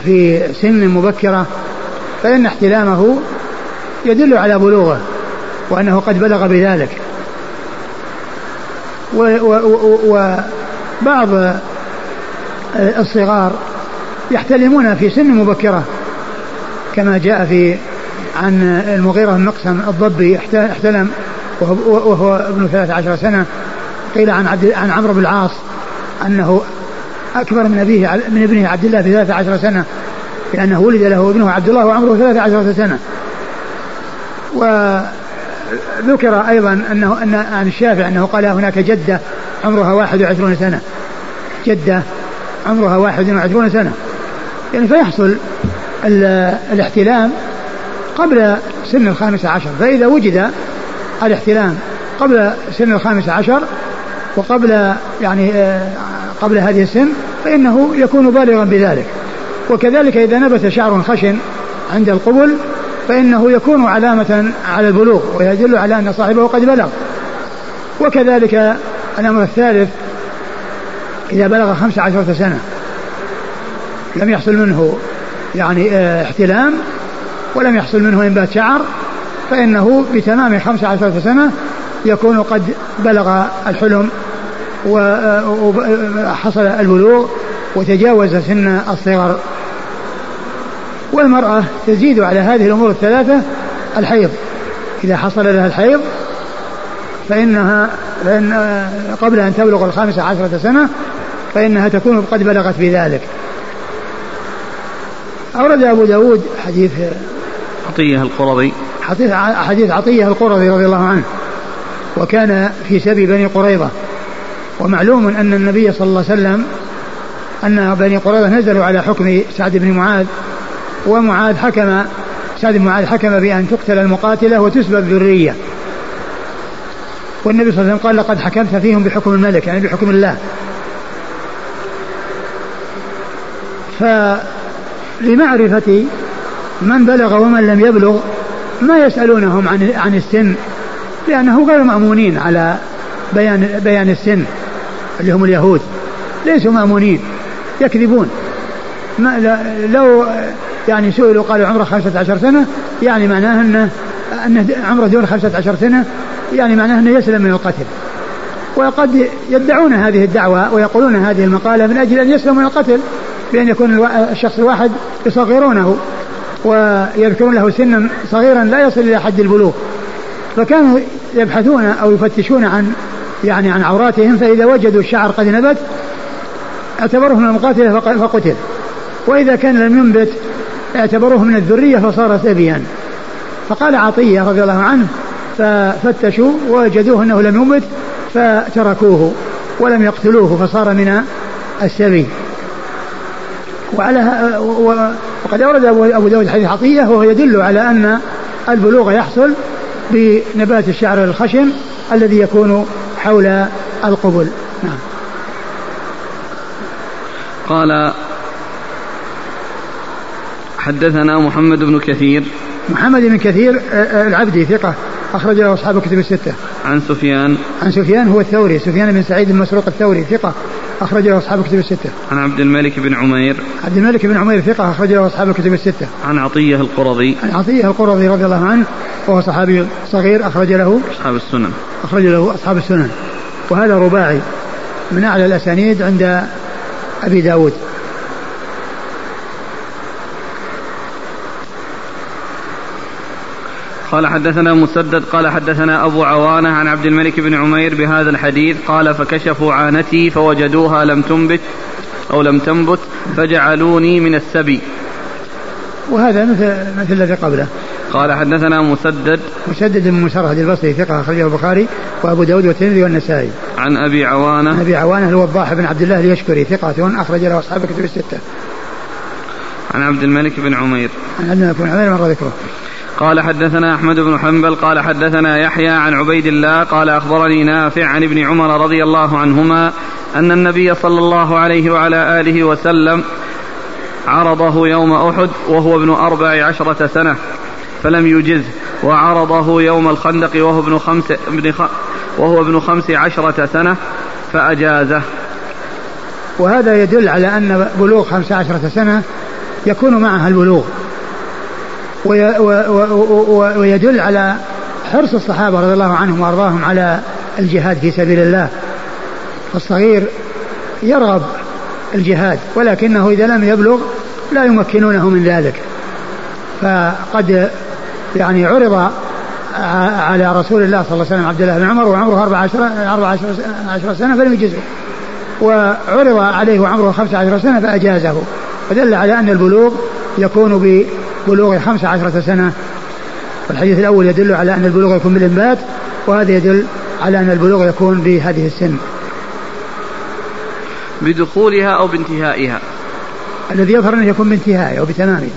في سن مبكرة فإن احتلامه يدل على بلوغه وأنه قد بلغ بذلك. وبعض الصغار يحتلمون في سن مبكرة كما جاء في عن المغيرة بن مقسم الضبي احتلم وهو ابن 13 سنة قيل عن عن عمرو بن العاص أنه أكبر من أبيه من ابنه عبد الله بثلاث عشر سنة لأنه ولد له ابنه عبد الله وعمره ثلاث عشرة سنة. وذكر أيضا أنه أن عن الشافعي أنه قال هناك جدة عمرها واحد وعشرون سنة. جدة عمرها واحد وعشرون سنة. يعني فيحصل الاحتلام قبل سن الخامسة عشر. فإذا وجد الاحتلام قبل سن الخامسة عشر وقبل يعني آه، قبل هذه السن فإنه يكون بالغا بذلك. وكذلك إذا نبت شعر خشن عند القبل فإنه يكون علامة على البلوغ ويدل على أن صاحبه قد بلغ. وكذلك الأمر الثالث إذا بلغ خمس عشرة سنة لم يحصل منه يعني آه، احتلام ولم يحصل منه إنبات شعر فإنه بتمام خمس عشرة سنة يكون قد بلغ الحلم وحصل البلوغ وتجاوز سن الصغر. والمرأة تزيد على هذه الأمور الثلاثة الحيض. إذا حصل لها الحيض فإنها فإن قبل أن تبلغ الخامسة عشرة سنة فإنها تكون قد بلغت بذلك. أورد أبو داود حديث عطية القرظي حديث حديث عطية القرظي رضي الله عنه. وكان في سبي بني قريظة. ومعلوم أن النبي صلى الله عليه وسلم أن بني قريظة نزلوا على حكم سعد بن معاذ ومعاذ حكم سعد بن معاذ حكم بأن تقتل المقاتلة وتسبب ذرية. والنبي صلى الله عليه وسلم قال لقد حكمت فيهم بحكم الملك يعني بحكم الله. فلمعرفة من بلغ ومن لم يبلغ ما يسألونهم عن عن السن لأنه غير مأمونين على بيان بيان السن. اللي هم اليهود. ليسوا مأمونين يكذبون. ما لو يعني سئلوا قالوا عمره خمسة عشر سنة يعني معناه أنه أنه عمره دون خمسة عشر سنة يعني معناه أنه يسلم من القتل. وقد يدعون هذه الدعوة ويقولون هذه المقالة من أجل أن يسلموا من القتل بأن يكون الشخص الواحد يصغرونه ويذكرون له سنا صغيرا لا يصل إلى حد البلوغ. فكانوا يبحثون أو يفتشون عن يعني عن عوراتهم فإذا وجدوا الشعر قد نبت اعتبروه من المقاتلة فقتل. وإذا كان لم ينبت اعتبروه من الذرية فصار سبيا. فقال عطية رضي الله عنه ففتشوا ووجدوه أنه لم ينبت فتركوه ولم يقتلوه فصار من السبي. وعلى وقد أورد أبو داود حديث عطية وهو يدل على أن البلوغ يحصل بنبات الشعر الخشن الذي يكون حول القبل نعم. قال حدثنا محمد بن كثير. محمد بن كثير آه، آه، العبدي ثقة أخرج له أصحاب الكتب الستة. عن سفيان. عن سفيان هو الثوري، سفيان بن سعيد المسروق الثوري ثقة. أخرج له أصحاب الكتب الستة. عن عبد الملك بن عمير. عبد الملك بن عمير ثقة أخرج له أصحاب الكتب الستة. عن عطية القرظي. عن عطية القرظي رضي الله عنه وهو صحابي صغير أخرج له. أصحاب السنن. أخرج له أصحاب السنن. وهذا رباعي من أعلى الأسانيد عند أبي داود. قال حدثنا مسدد قال حدثنا أبو عوانة عن عبد الملك بن عمير بهذا الحديث قال فكشفوا عانتي فوجدوها لم تنبت أو لم تنبت فجعلوني من السبي. وهذا مثل مثل الذي قبله. قال حدثنا مسدد. مسدد بن مسرهد البصري ثقة أخرجه البخاري وأبو داود والترمذي والنسائي. عن أبي عوانة. عن أبي عوانة الوضاح بن عبد الله اليشكري ثقة أخرج له أصحاب الكتب الستة. عن عبد الملك بن عمير. عن عبد الملك بن عمير مر ذكره قال حدثنا أحمد بن حنبل قال حدثنا يحيى عن عبيد الله قال أخبرني نافع عن ابن عمر رضي الله عنهما أن النبي صلى الله عليه وعلى آله وسلم عرضه يوم أحد وهو ابن أربع عشرة سنة فلم يجزه وعرضه يوم الخندق وهو ابن خمس ابن خ وهو ابن خمس عشرة سنة فأجازه. وهذا يدل على أن بلوغ خمس عشرة سنة يكون معها البلوغ. ويدل على حرص الصحابة رضي الله عنهم وأرضاهم على الجهاد في سبيل الله. الصغير يرغب الجهاد ولكنه إذا لم يبلغ لا يمكنونه من ذلك. فقد يعني عرض على رسول الله صلى الله عليه وسلم عبد الله بن عمر وعمره 14 14 سنة فلم يجزه. وعرض عليه وعمره 15 سنة فأجازه. فدل على أن البلوغ يكون بلوغ خمس عشرة سنة. والحديث الأول يدل على أن البلوغ يكون بالإنبات وهذا يدل على أن البلوغ يكون بهذه السن. بدخولها أو بانتهائها؟ الذي يظهر أنه يكون بانتهائها أو بتمامها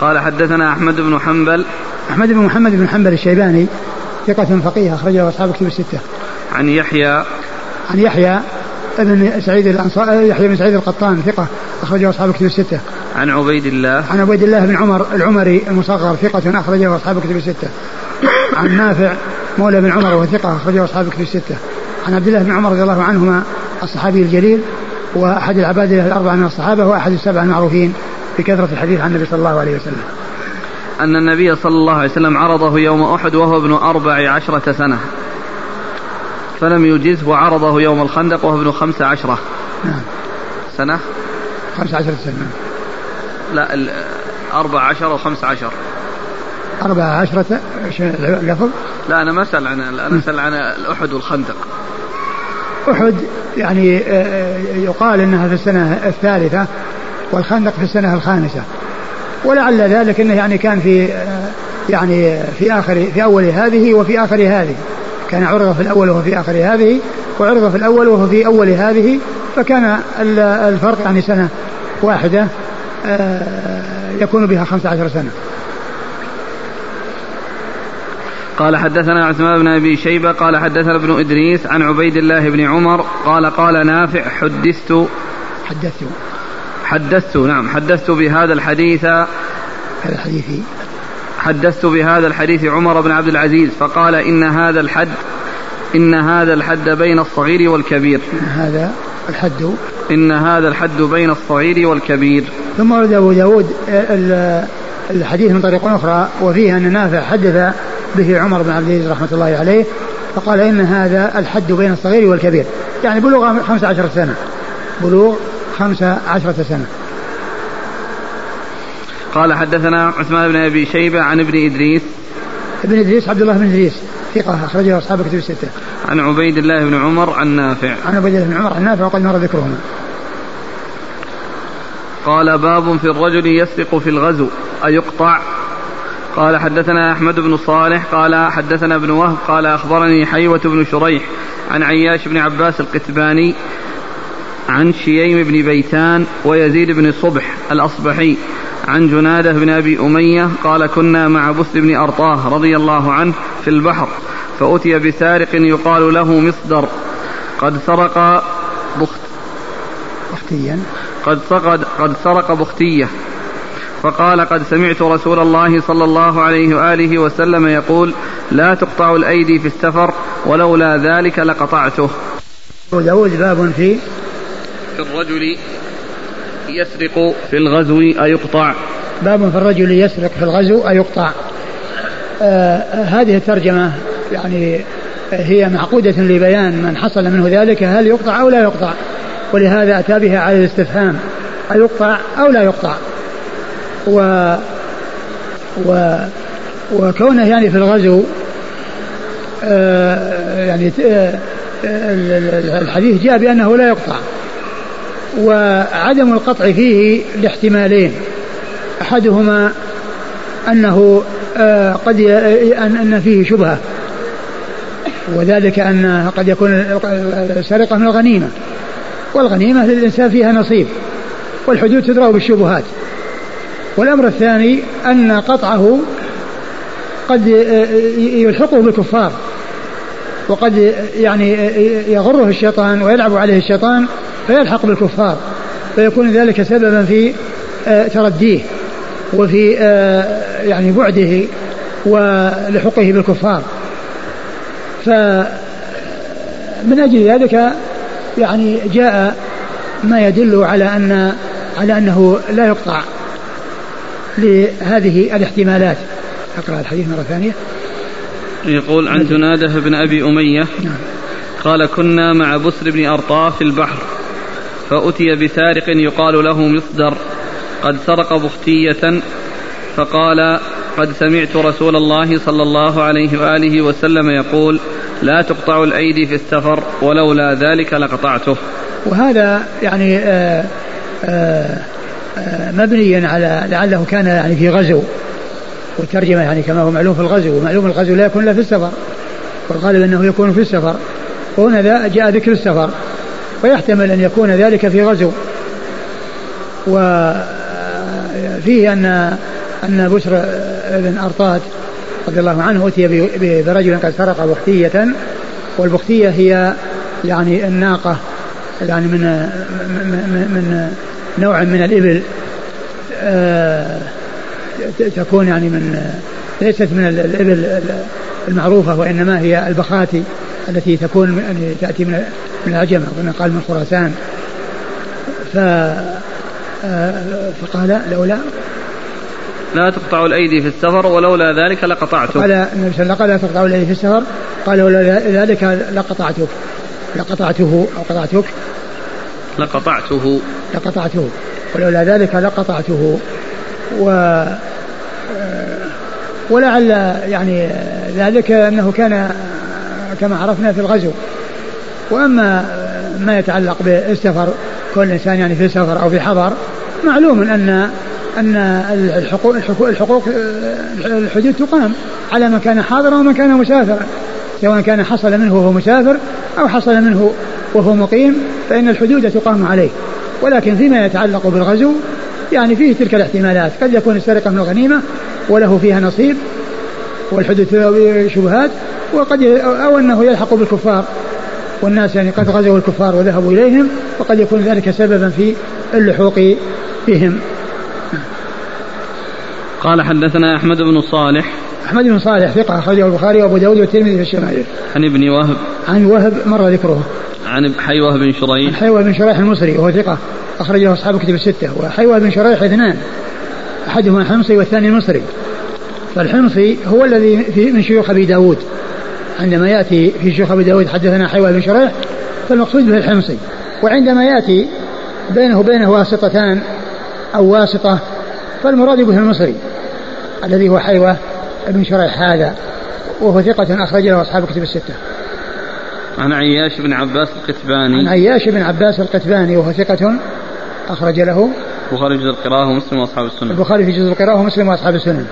قال حدثنا أحمد بن حنبل. أحمد بن محمد بن حنبل الشيباني ثقة فقيه أخرجه أصحاب كتب الستة. عن يحيى. عن يحيى ابن سعيد الأنصار يحيى بن سعيد القطان ثقة. أخرجه أصحاب كتب الستة. عن عبيد الله عن عبيد الله بن عمر العمري المصغر ثقة أخرجه أصحاب كتب الستة. عن نافع مولى بن عمر وهو ثقة أخرجه أصحاب كتب الستة. عن عبد الله بن عمر رضي الله عنهما الصحابي الجليل وأحد العباد الأربعة من الصحابة وأحد السبع المعروفين بكثرة الحديث عن النبي صلى الله عليه وسلم. أن النبي صلى الله عليه وسلم عرضه يوم أحد وهو ابن أربع عشرة سنة فلم يجزه وعرضه يوم الخندق وهو ابن خمس عشرة نعم سنة خمس عشرة سنة لا أربع عشر وخمس عشر. أربع عشرة لفظ؟ لا أنا ما أسأل عن أنا أسأل عن الأحد والخندق. أحد يعني آه، آه، يقال أنها في السنة الثالثة والخندق في السنة الخامسة. ولعل ذلك أنه يعني كان في آه، يعني في آخر في أول هذه وفي آخر هذه. كان عرض في الأول وهو في آخر هذه. وعرض في الأول وهو في أول هذه فكان الفرق يعني سنة واحدة يكون بها خمسة عشر سنة. قال حدثنا عثمان بن أبي شيبة قال حدثنا ابن إدريس عن عبيد الله بن عمر قال قال نافع حدثت. حدثت. حدثت نعم حدثت بهذا الحديث. هذا الحديث. حدثت بهذا الحديث عمر بن عبد العزيز فقال إن هذا الحد إن هذا الحد بين الصغير والكبير. إن هذا الحد. إن هذا الحد بين الصغير والكبير. ثم ورد أبو داود الحديث من طريق أخرى وفيه أن نافع حدث به عمر بن عبد العزيز رحمة الله عليه فقال إن هذا الحد بين الصغير والكبير. يعني بلوغ خمس عشرة سنة. بلوغ خمس عشرة سنة. قال حدثنا عثمان بن أبي شيبة عن ابن إدريس. ابن إدريس عبد الله بن إدريس. ثقة أخرجه أصحاب كتب الستة. عن عبيد الله بن عمر عن نافع. عن عبيد الله بن عمر عن نافع وقد مر ذكرهما. قال باب في الرجل يسرق في الغزو أيقطع قال حدثنا أحمد بن صالح قال حدثنا ابن وهب قال أخبرني حيوة بن شريح عن عياش بن عباس القتباني عن شييم بن بيتان ويزيد بن صبح الأصبحي عن جنادة بن أبي أمية قال كنا مع بث بن أرطاه رضي الله عنه في البحر فأتي بسارق يقال له مصدر. قد سرق بخت بختيا. قد سرق قد سرق بختية. فقال قد سمعت رسول الله صلى الله عليه وآله وسلم يقول لا تقطع الأيدي في السفر ولولا ذلك لقطعته. داود باب في في الرجل يسرق في الغزو أيقطع. باب في الرجل يسرق في الغزو أيقطع. آه هذه الترجمة يعني هي معقودة لبيان من حصل منه ذلك هل يقطع أو لا يقطع. ولهذا أتى بها على الاستفهام أيقطع أو لا يقطع. و و وكونه يعني في الغزو آه يعني آه الحديث جاء بأنه لا يقطع. وعدم القطع فيه لاحتمالين. أحدهما أنه آه، قد ان فيه شبهة. وذلك أن قد يكون السرقه من الغنيمة. والغنيمة للإنسان فيها نصيب. والحدود تدرأ بالشبهات. والأمر الثاني أن قطعه قد يلحقه بالكفار. وقد يعني يغره الشيطان ويلعب عليه الشيطان فيلحق بالكفار فيكون ذلك سببا في آه، ترديه وفي آه، يعني بعده ولحقه بالكفار. فمن أجل ذلك يعني جاء ما يدل على أن على أنه لا يقطع لهذه الاحتمالات. أقرأ الحديث مرة ثانية. يقول عن جنادة بن أبي أمية نعم. قال كنا مع بسر بن أرطاه في البحر فأتي بسارق يقال له مصدر. قد سرق بختية فقال قد سمعت رسول الله صلى الله عليه وآله وسلم يقول لا تقطع الأيدي في السفر ولولا ذلك لقطعته. وهذا يعني آآ آه، آآ آه، آه، مبنيا على لعله كان يعني في غزو والترجمة يعني كما هو معلوم في الغزو ومعلوم الغزو لا يكون إلا في السفر والغالب أنه يكون في السفر. وهنا جاء ذكر السفر. ويحتمل أن يكون ذلك في غزو. وفيه أن أن بشر بن أرطاد رضي الله عنه أتي برجل قد سرق بختية. والبختية هي يعني الناقة يعني من من, من نوع من الإبل. آه، تكون يعني من ليست من الإبل المعروفة وإنما هي البخاتي. التي تكون يعني تأتي من من العجم كما قال من خراسان. ف آه، فقال لولا لا تقطع الأيدي في السفر ولولا ذلك لقطعته قال النبي صلى الله عليه وسلم لا تقطع الأيدي في السفر. قال ولولا ذلك لقطعتك. لقطعته أو قطعتك. لقطعته. لقطعته. ولولا ذلك لقطعته. و ولعل يعني ذلك أنه كان كما عرفنا في الغزو. وأما ما يتعلق بالسفر كل إنسان يعني في سفر أو في حضر معلوم ان أن الحقوق الحقوق, الحدود تقام على من كان حاضرا ومن كان مسافرا. سواء كان حصل منه وهو مسافر أو حصل منه وهو مقيم فإن الحدود تقام عليه. ولكن فيما يتعلق بالغزو يعني فيه تلك الاحتمالات. قد يكون السرقة من الغنيمة وله فيها نصيب والحدود شبهات وقد أو أنه يلحق بالكفار والناس يعني قد غزوا الكفار وذهبوا إليهم وقد يكون ذلك سببا في اللحوق بهم. قال حدثنا أحمد بن صالح. أحمد بن صالح ثقة أخرجه البخاري وأبو داود والترمذي في الشمائل. عن ابن وهب. عن وهب مر ذكره. عن حيوة بن شريح. عن حيوة بن شريح المصري وهو ثقة أخرجه أصحاب كتب الستة. وحيوة بن شريح اثنان أحدهما الحمصي والثاني المصري. فالحمصي هو الذي في من شيوخ أبي داود. عندما يأتي في شيوخ أبي داود حدثنا حيوة بن شريح فالمقصود به الحمصي وعندما يأتي بينه وبينه واسطتان أو واسطة فالمراد به المصري الذي هو حيوة بن شريح هذا وهو ثقة أخرج له أصحاب كتب الستة. عن عياش بن عباس القتباني. عن عياش بن عباس القتباني وهو ثقة أخرج له. البخاري في جزء القراءة ومسلم وأصحاب السنن البخاري في جزء القراءة ومسلم وأصحاب السنن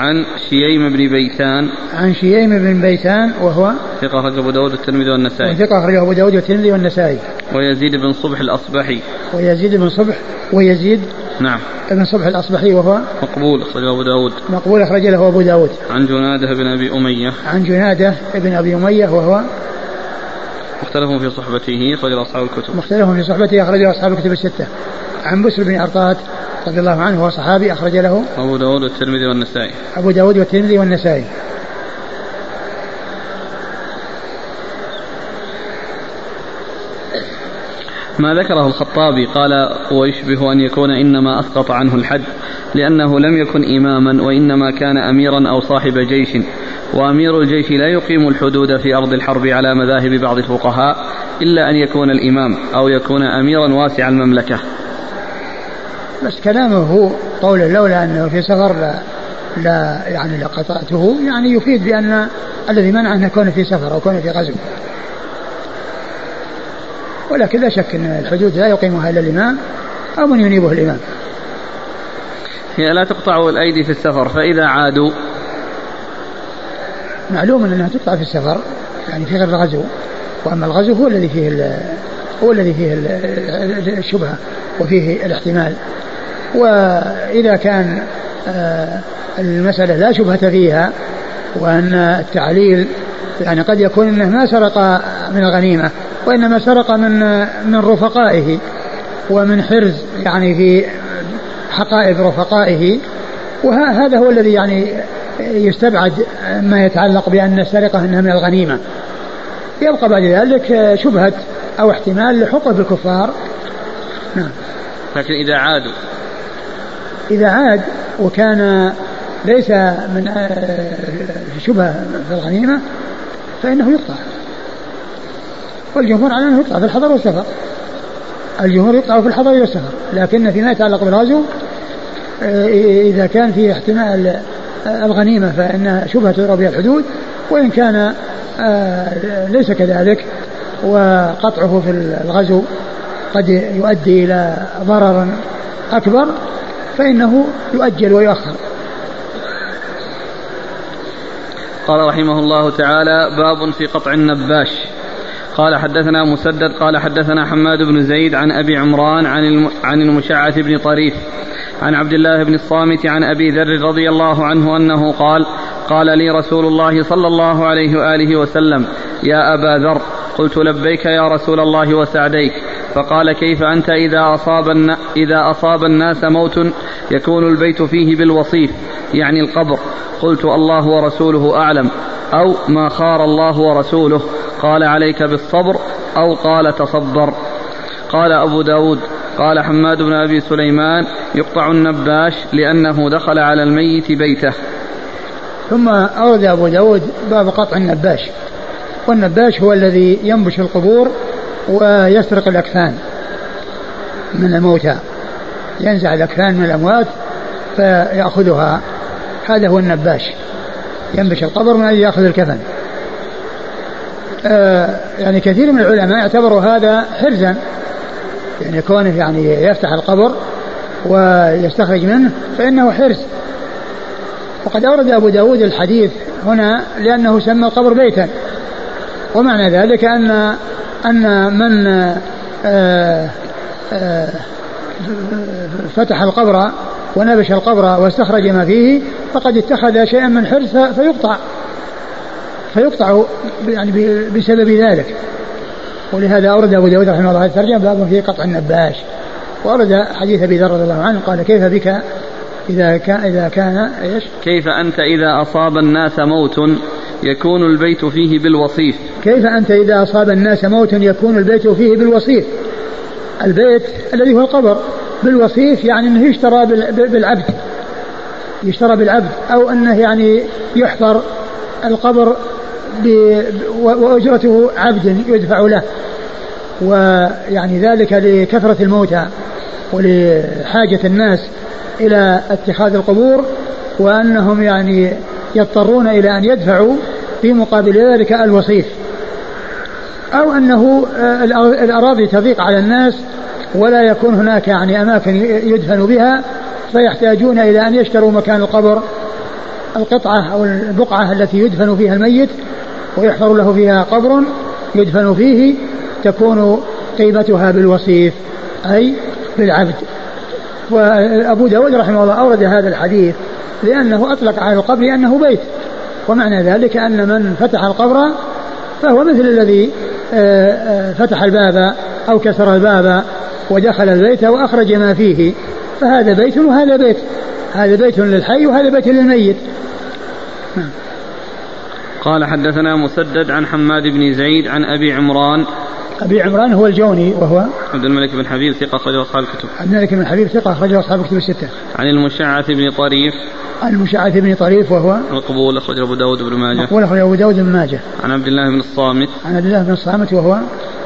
عن شييم بن بيتان عن شييم بن بيتان وهو ثقة أخرج أبو داود والترمذي والنسائي. ثقة أخرج أبو داود والترمذي والنسائي. ويزيد بن صبح الأصبحي. ويزيد بن صبح ويزيد نعم. ابن صبح الأصبحي وهو مقبول أخرجه أبو داود. مقبول أخرج له أبو داود. عن جنادة بن أبي أمية. عن جنادة بن أبي أمية وهو مختلف في صحبته أخرج أصحاب الكتب. مختلف في صحبته أخرج أصحاب الكتب الستة. عن بسر بن أرطات رضي الله عنه هو صحابي أخرج له أبو داود والترمذي والنسائي. أبو داود والترمذي والنسائي. ما ذكره الخطابي قال ويشبه أن يكون إنما أسقط عنه الحد لأنه لم يكن إماما وإنما كان أميرا أو صاحب جيش وأمير الجيش لا يقيم الحدود في أرض الحرب على مذاهب بعض الفقهاء إلا أن يكون الإمام أو يكون أميرا واسع المملكة. بس كلامه هو قول لولا أنه في سفر لا, لا يعني لقطعته يعني يفيد بأن الذي منع أن يكون في سفر أو يكون في غزو. ولكن لا شك أن الحدود لا يقيمها إلا الإمام أو من ينيبه الإمام. هي لا تقطع الأيدي في السفر فإذا عادوا. معلوم أنها تقطع في السفر يعني في غير الغزو. وأما الغزو هو الذي فيه هو الذي فيه الشبهة وفيه الاحتمال. وإذا كان آه، المسألة لا شبهة فيها وأن التعليل يعني قد يكون إنه ما سرق من الغنيمة وإنما سرق من من رفقائه ومن حرز يعني في حقائب رفقائه. وهذا هو الذي يعني يستبعد ما يتعلق بأن السرقه إنها من الغنيمة. يبقى بعد ذلك شبهة أو احتمال لحقه بالكفار نعم. لكن إذا عادوا إذا عاد وكان ليس من آه، شبهة في الغنيمة فإنه يقطع. والجمهور على أنه يقطع في الحضر والسفر. الجمهور يقطع في الحضر والسفر. لكن فيما يتعلق بالغزو آه، إذا كان في احتمال آه، الغنيمة فإن شبهة تضرب بها الحدود وإن كان ليس كذلك وقطعه في الغزو قد يؤدي إلى ضرر أكبر فإنه يؤجل ويؤخر. قال رحمه الله تعالى باب في قطع النباش. قال حدثنا مسدد قال حدثنا حماد بن زيد عن أبي عمران عن عن المشعث بن طريف عن عبد الله بن الصامت عن أبي ذر رضي الله عنه أنه قال قال لي رسول الله صلى الله عليه وآله وسلم يا أبا ذر قلت لبيك يا رسول الله وسعديك. فقال كيف أنت إذا أصاب, إذا أصاب الناس موت يكون البيت فيه بالوصيف يعني القبر. قلت الله ورسوله أعلم. أو ما خار الله ورسوله قال عليك بالصبر أو قال تصبر. قال أبو داود قال حماد بن أبي سليمان يقطع النباش لأنه دخل على الميت بيته. ثم أورد أبو داود باب قطع النباش. والنباش هو الذي ينبش القبور ويسرق الأكفان من الموتى. ينزع الأكفان من الأموات فيأخذها. هذا هو النباش. ينبش القبر من أجل يأخذ الكفن. آه يعني كثير من العلماء اعتبروا هذا حرزا. يعني كونه يعني يفتح القبر ويستخرج منه فإنه حرز. وقد أورد أبو داود الحديث هنا لأنه سمى القبر بيتا. ومعنى ذلك أن أن من آه، آه، فتح القبر ونبش القبر واستخرج ما فيه فقد اتخذ شيئا من حرز فيقطع. فيقطع يعني بسبب ذلك. ولهذا أورد أبو داود رحمه الله الترجمة باب في قطع النباش. وأورد حديث أبي ذر رضي الله عنه قال كيف بك إذا كان إذا كان إيش؟ كيف أنت إذا أصاب الناس موت يكون البيت فيه بالوصيف. كيف أنت إذا أصاب الناس موت يكون البيت فيه بالوصيف؟ البيت الذي هو القبر. بالوصيف يعني أنه يشترى بالعبد. يشترى بالعبد. أو أنه يعني يحفر القبر وأجرته عبد يدفع له. ويعني ذلك لكثرة الموتى ولحاجة الناس إلى اتخاذ القبور. وأنهم يعني يضطرون إلى أن يدفعوا في مقابل ذلك الوصيف. أو أنه آه، الأراضي تضيق على الناس ولا يكون هناك يعني أماكن يدفن بها فيحتاجون إلى أن يشتروا مكان القبر القطعة أو البقعة التي يدفن فيها الميت ويحفر له فيها قبر يدفن فيه تكون قيمتها بالوصيف أي بالعبد. وأبو داود رحمه الله أورد هذا الحديث لأنه أطلق على القبر أنه بيت. ومعنى ذلك أن من فتح القبر فهو مثل الذي آه، آه، فتح الباب أو كسر الباب ودخل البيت وأخرج ما فيه فهذا بيت وهذا بيت هذا بيت للحي وهذا بيت للميت. قال حدثنا مسدد عن حماد بن زيد عن أبي عمران أبي عمران هو الجوني وهو عبد الملك بن حبيب ثقة أخرجه أصحاب الكتب. عبد الملك بن حبيب ثقة أخرجه أصحاب الكتب الستة. عن المشعث بن طريف. عن المشعث بن طريف وهو مقبول أخرجه أبو داود بن ماجه. مقبول أخرجه أبو داود بن ماجه. عن عبد الله بن الصامت. عن عبد الله بن الصامت وهو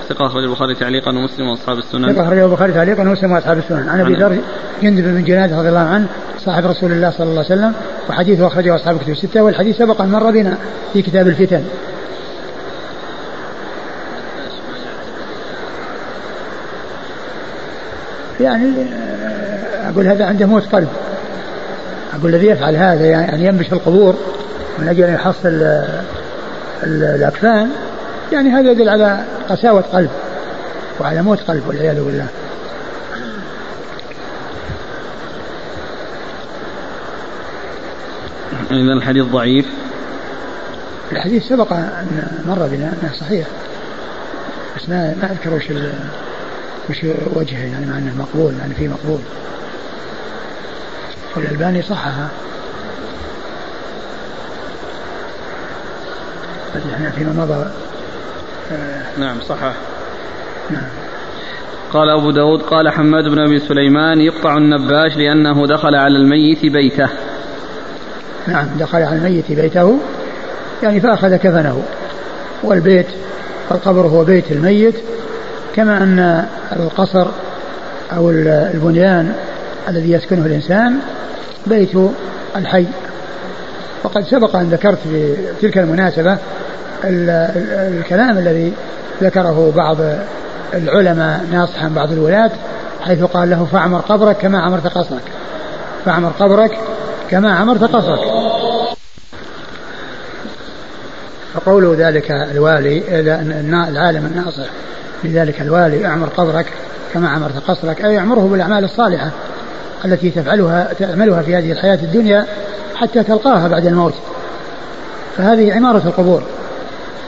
ثقة أخرج البخاري تعليقا ومسلم وأصحاب السنن. ثقة أخرج البخاري تعليقا ومسلم وأصحاب السنن. عن أبي ذر جندب بن جناد رضي الله عنه صاحب رسول الله صلى الله عليه وسلم وحديثه أخرجه أصحاب الكتب الستة والحديث سبق أن مر بنا في كتاب الفتن. يعني آه، أقول هذا عنده موت قلب. أقول الذي يفعل هذا يعني ينبش القبور من أجل أن يحصل الأكفان يعني هذا يدل على قساوة قلب وعلى موت قلب والعياذ بالله. إذا الحديث ضعيف. الحديث سبق أن مر بنا أنه صحيح. بس ما ما أذكر وش وش وجهه يعني مع أنه مقبول يعني فيه مقبول. والألباني صحها إحنا فيما مضى. نعم صحح. نعم. قال أبو داود قال حماد بن أبي سليمان يقطع النباش لأنه دخل على الميت بيته. نعم دخل على الميت بيته يعني فأخذ كفنه. والبيت القبر هو بيت الميت كما أن القصر أو البنيان الذي يسكنه الإنسان بيت الحي. وقد سبق أن ذكرت في تلك المناسبة الكلام الذي ذكره بعض العلماء ناصحا بعض الولاة حيث قال له فاعمر قبرك كما عمرت قصرك. فاعمر قبرك كما عمرت قصرك. فقوله ذلك الوالي العالم الناصح لذلك الوالي أعمر قبرك كما عمرت قصرك أي أعمره بالأعمال الصالحة التي تفعلها تعملها في هذه الحياة الدنيا حتى تلقاها بعد الموت. فهذه عمارة القبور.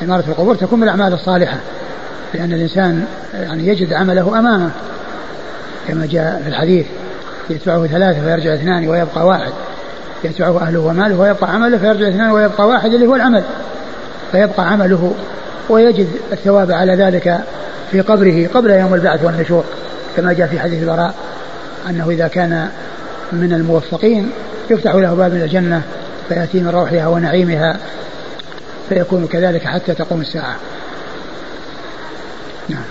عمارة القبور تكون بالأعمال الصالحة لأن الإنسان يعني يجد عمله أمامه كما جاء في الحديث يتبعه ثلاثة فيرجع اثنان ويبقى واحد. يتبعه أهله وماله ويبقى عمله فيرجع اثنان ويبقى واحد اللي هو العمل. فيبقى عمله ويجد الثواب على ذلك في قبره قبل يوم البعث والنشور كما جاء في حديث البراء أنه إذا كان من الموفقين يفتح له باب من الجنة فيأتي من روحها ونعيمها فيكون كذلك حتى تقوم الساعة. نعم.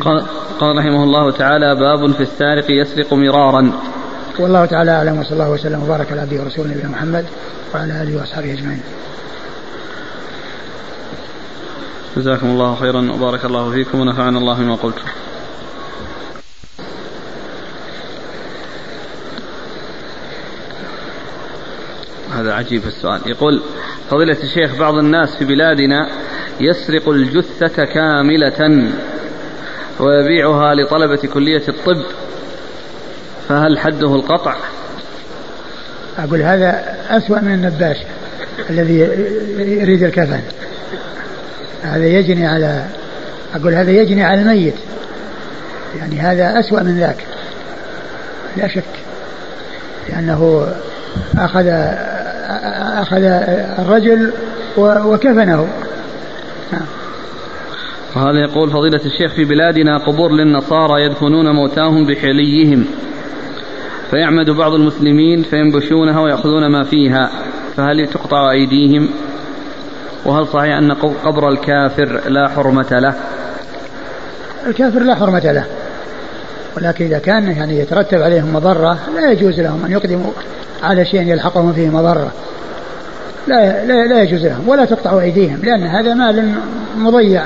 قال, قال رحمه الله تعالى باب في السارق يسرق مرارا. والله تعالى أعلم وصلى الله وسلم وبارك على عبده ورسوله نبينا محمد وعلى آله وأصحابه أجمعين. جزاكم الله خيرا وبارك الله فيكم ونفعنا الله بما قلتم. هذا عجيب السؤال يقول فضيلة الشيخ بعض الناس في بلادنا يسرق الجثة كاملة ويبيعها لطلبة كلية الطب فهل حده القطع؟ أقول هذا أسوأ من النباش الذي يريد الكفن هذا يجني على أقول هذا يجني على الميت. يعني هذا أسوأ من ذاك. لا شك. لأنه أخذ أخذ الرجل وكفنه. نعم. وهذا يقول فضيلة الشيخ في بلادنا قبور للنصارى يدفنون موتاهم بحليهم. فيعمد بعض المسلمين فينبشونها ويأخذون ما فيها. فهل تقطع أيديهم؟ وهل صحيح أن قبر الكافر لا حرمة له؟ الكافر لا حرمة له. ولكن إذا كان يعني يترتب عليهم مضرة لا يجوز لهم أن يقدموا على شيء يلحقهم فيه مضرة. لا, لا, لا يجوز لهم ولا تقطع أيديهم لأن هذا مال مضيع.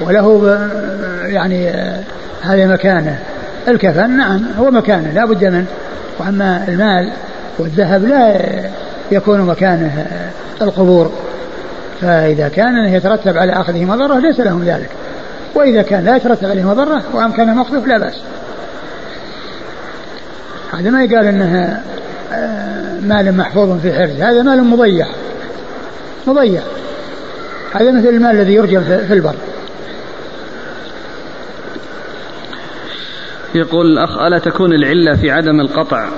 وله يعني هذا مكانه. الكفن نعم هو مكانه لا بد منه. وأما المال والذهب لا يكون مكانه القبور. فإذا كان يترتب على أخذه مضرة ليس لهم ذلك. وإذا كان لا يترتب عليه مضرة وأمكانه مخطوف لا بأس. هذا ما يقال أنه آه، مال محفوظ في حرز. هذا مال مضيع. مضيع. هذا مثل المال الذي يرجم في البر. يقول الأخ ألا تكون العلة في عدم القطع؟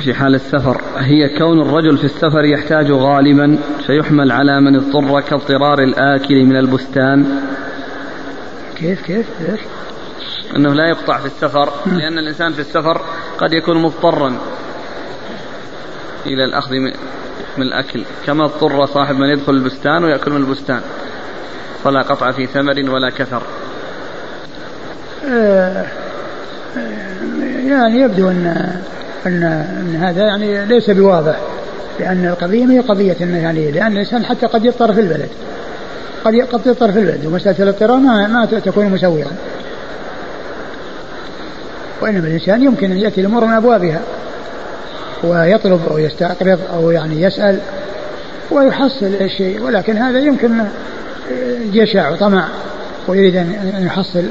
في حال السفر. هي كون الرجل في السفر يحتاج غالبا فيحمل على من اضطر كاضطرار الآكل من البستان. كيف كيف كيف أنه لا يقطع في السفر لأن الإنسان في السفر قد يكون مضطرا إلى الأخذ من الأكل. كما اضطر صاحب من يدخل البستان ويأكل من البستان. فلا قطع في ثمر ولا كثر. آه يعني يبدو أن ان أن هذا يعني ليس بواضح لأن القضية ما هي انه يعني لأن الإنسان حتى قد يضطر في البلد. قد قد يضطر في البلد ومسألة الاضطرار ما ما تكون مسويا وإنما الإنسان يمكن أن يأتي الأمور من أبوابها ويطلب أو يستقرض أو يعني يسأل ويحصل الشيء ولكن هذا يمكن جشع وطمع ويريد أن يحصل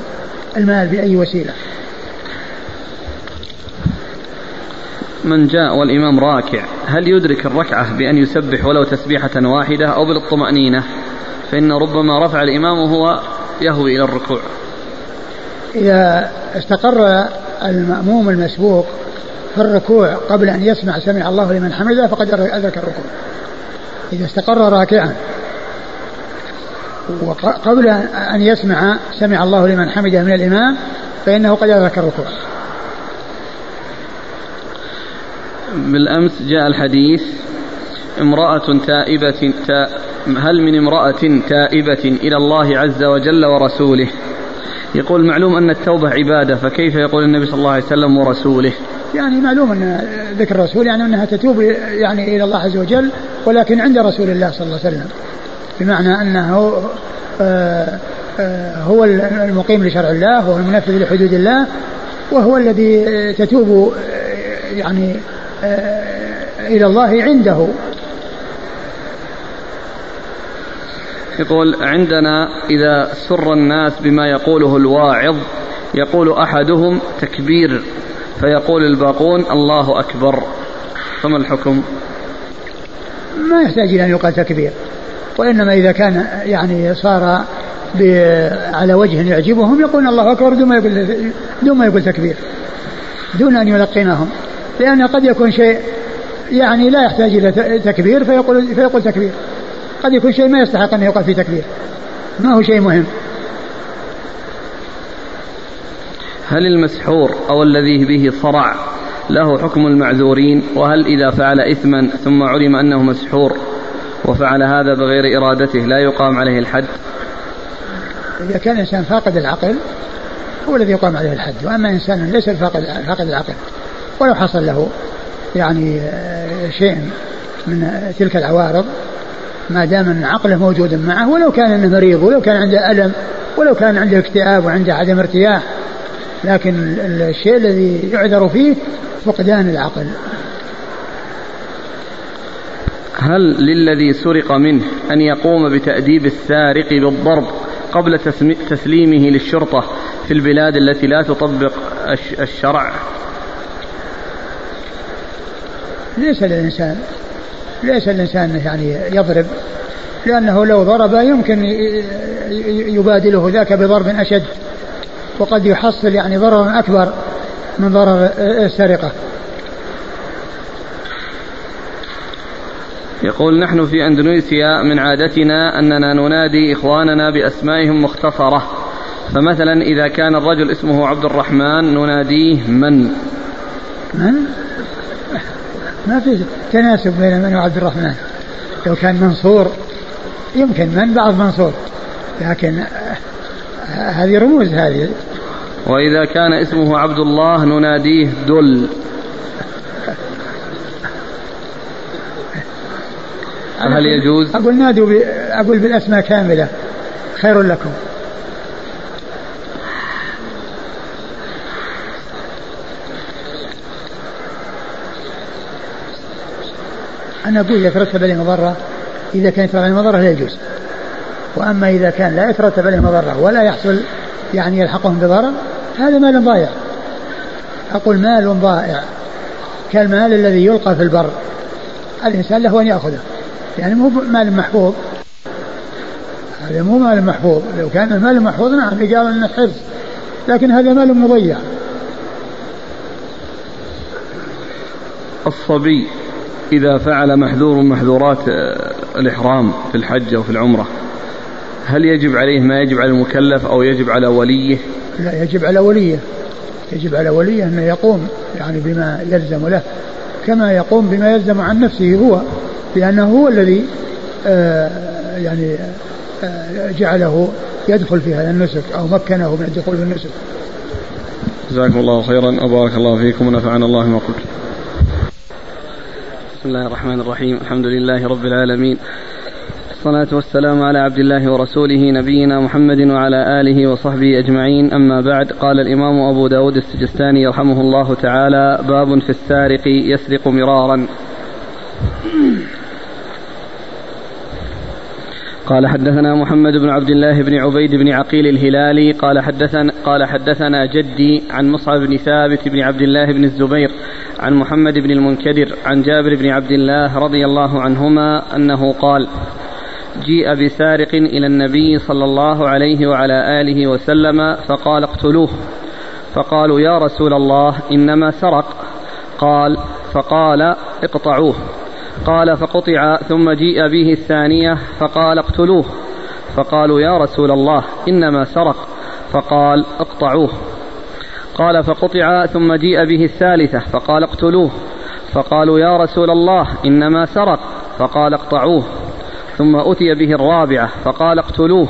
المال بأي وسيلة. من جاء والإمام راكع. هل يدرك الركعة بأن يسبح ولو تسبيحة واحدة أو بالطمأنينة فإن ربما رفع الإمام وهو يهوي إلى الركوع. إذا استقر المأموم المسبوق في الركوع قبل أن يسمع سمع الله لمن حمده فقد أدرك الركوع. إذا استقر راكعا وقبل أن يسمع سمع الله لمن حمده من الإمام فإنه قد أدرك الركوع. بالأمس جاء الحديث امرأة تائبة تا هل من امرأة تائبة إلى الله عز وجل ورسوله؟ يقول معلوم أن التوبة عبادة فكيف يقول النبي صلى الله عليه وسلم ورسوله؟ يعني معلوم أن ذكر الرسول يعني أنها تتوب يعني إلى الله عز وجل ولكن عند رسول الله صلى الله عليه وسلم. بمعنى أنه آه، آه، هو المقيم لشرع الله وهو المنفذ لحدود الله وهو الذي تتوب آه، يعني إلى الله عنده. يقول عندنا إذا سر الناس بما يقوله الواعظ يقول أحدهم تكبير فيقول الباقون الله أكبر. فما الحكم؟ ما يحتاج إلى أن يقال تكبير وإنما إذا كان يعني صار على وجه يعجبهم يقول الله أكبر دون ما يقول دون ما يقول تكبير دون أن يلقنهم. لأن قد يكون شيء يعني لا يحتاج إلى تكبير فيقول فيقول تكبير. قد يكون شيء ما يستحق أن يقال فيه تكبير. ما هو شيء مهم. هل المسحور أو الذي به صرع له حكم المعذورين؟ وهل إذا فعل إثما ثم علم أنه مسحور وفعل هذا بغير إرادته لا يقام عليه الحد؟ إذا كان إنسان فاقد العقل هو الذي يقام عليه الحد. وأما إنسان ليس فاقد فاقد العقل. ولو حصل له يعني آه، شيء من تلك العوارض ما دام أن عقله موجود معه ولو كان أنه مريض ولو كان عنده ألم ولو كان عنده اكتئاب وعنده عدم ارتياح لكن الشيء الذي يعذر فيه فقدان العقل. هل للذي سرق منه أن يقوم بتأديب السارق بالضرب قبل تسليمه للشرطة في البلاد التي لا تطبق الشرع؟ ليس الإنسان ليس الإنسان يعني يضرب لأنه لو ضرب يمكن يبادله ذاك بضرب أشد وقد يحصل يعني ضررا أكبر من ضرر السرقة. يقول نحن في أندونيسيا من عادتنا أننا ننادي إخواننا بأسمائهم مختصرة. فمثلا إذا كان الرجل اسمه عبد الرحمن نناديه من؟ من؟ ما في تناسب بين من وعبد الرحمن. لو كان منصور يمكن من بعض منصور لكن هذه رموز هذه. وإذا كان اسمه عبد الله نناديه دل. هل يجوز؟ أقول نادوا أقول بالأسماء كاملة. خير لكم. أنا أقول يترتب عليه مضرة إذا كان يترتب عليه مضرة لا يجوز. وأما إذا كان لا يترتب عليه مضرة ولا يحصل يعني يلحقهم بضرر هذا مال ضائع. أقول مال ضائع. كالمال الذي يلقى في البر الإنسان له أن يأخذه. يعني مو مال محفوظ هذا مو مال محفوظ لو كان المال محفوظ نعم قال انه حفظ لكن هذا مال مضيع. الصبي. إذا فعل محذور محذورات آه، الإحرام في الحج أو في العمرة هل يجب عليه ما يجب على المكلف أو يجب على وليه؟ لا يجب على وليه يجب على وليه أنه يقوم يعني بما يلزم له كما يقوم بما يلزم عن نفسه هو لأنه هو الذي آه يعني آه جعله يدخل في هذا النسك أو مكنه من الدخول في النسك. جزاكم الله خيرا وبارك الله فيكم ونفعنا الله ما قلت. بسم الله الرحمن الرحيم. الحمد لله رب العالمين. والصلاة والسلام على عبد الله ورسوله نبينا محمد وعلى آله وصحبه أجمعين. أما بعد قال الإمام أبو داود السجستاني رحمه الله تعالى باب في السارق يسرق مرارا. قال حدثنا محمد بن عبد الله بن عبيد بن عقيل الهلالي قال حدثنا قال حدثنا جدي عن مصعب بن ثابت بن عبد الله بن الزبير عن محمد بن المنكدر عن جابر بن عبد الله رضي الله عنهما أنه قال جيء بسارق إلى النبي صلى الله عليه وعلى آله وسلم فقال اقتلوه. فقالوا يا رسول الله إنما سرق. قال فقال اقطعوه. قال فقطع ثم جيء به الثانية فقال اقتلوه. فقالوا يا رسول الله إنما سرق. فقال اقطعوه. قال فقطع ثم جيء به الثالثة فقال اقتلوه. فقالوا يا رسول الله إنما سرق. فقال اقطعوه. ثم أتي به الرابعة فقال اقتلوه.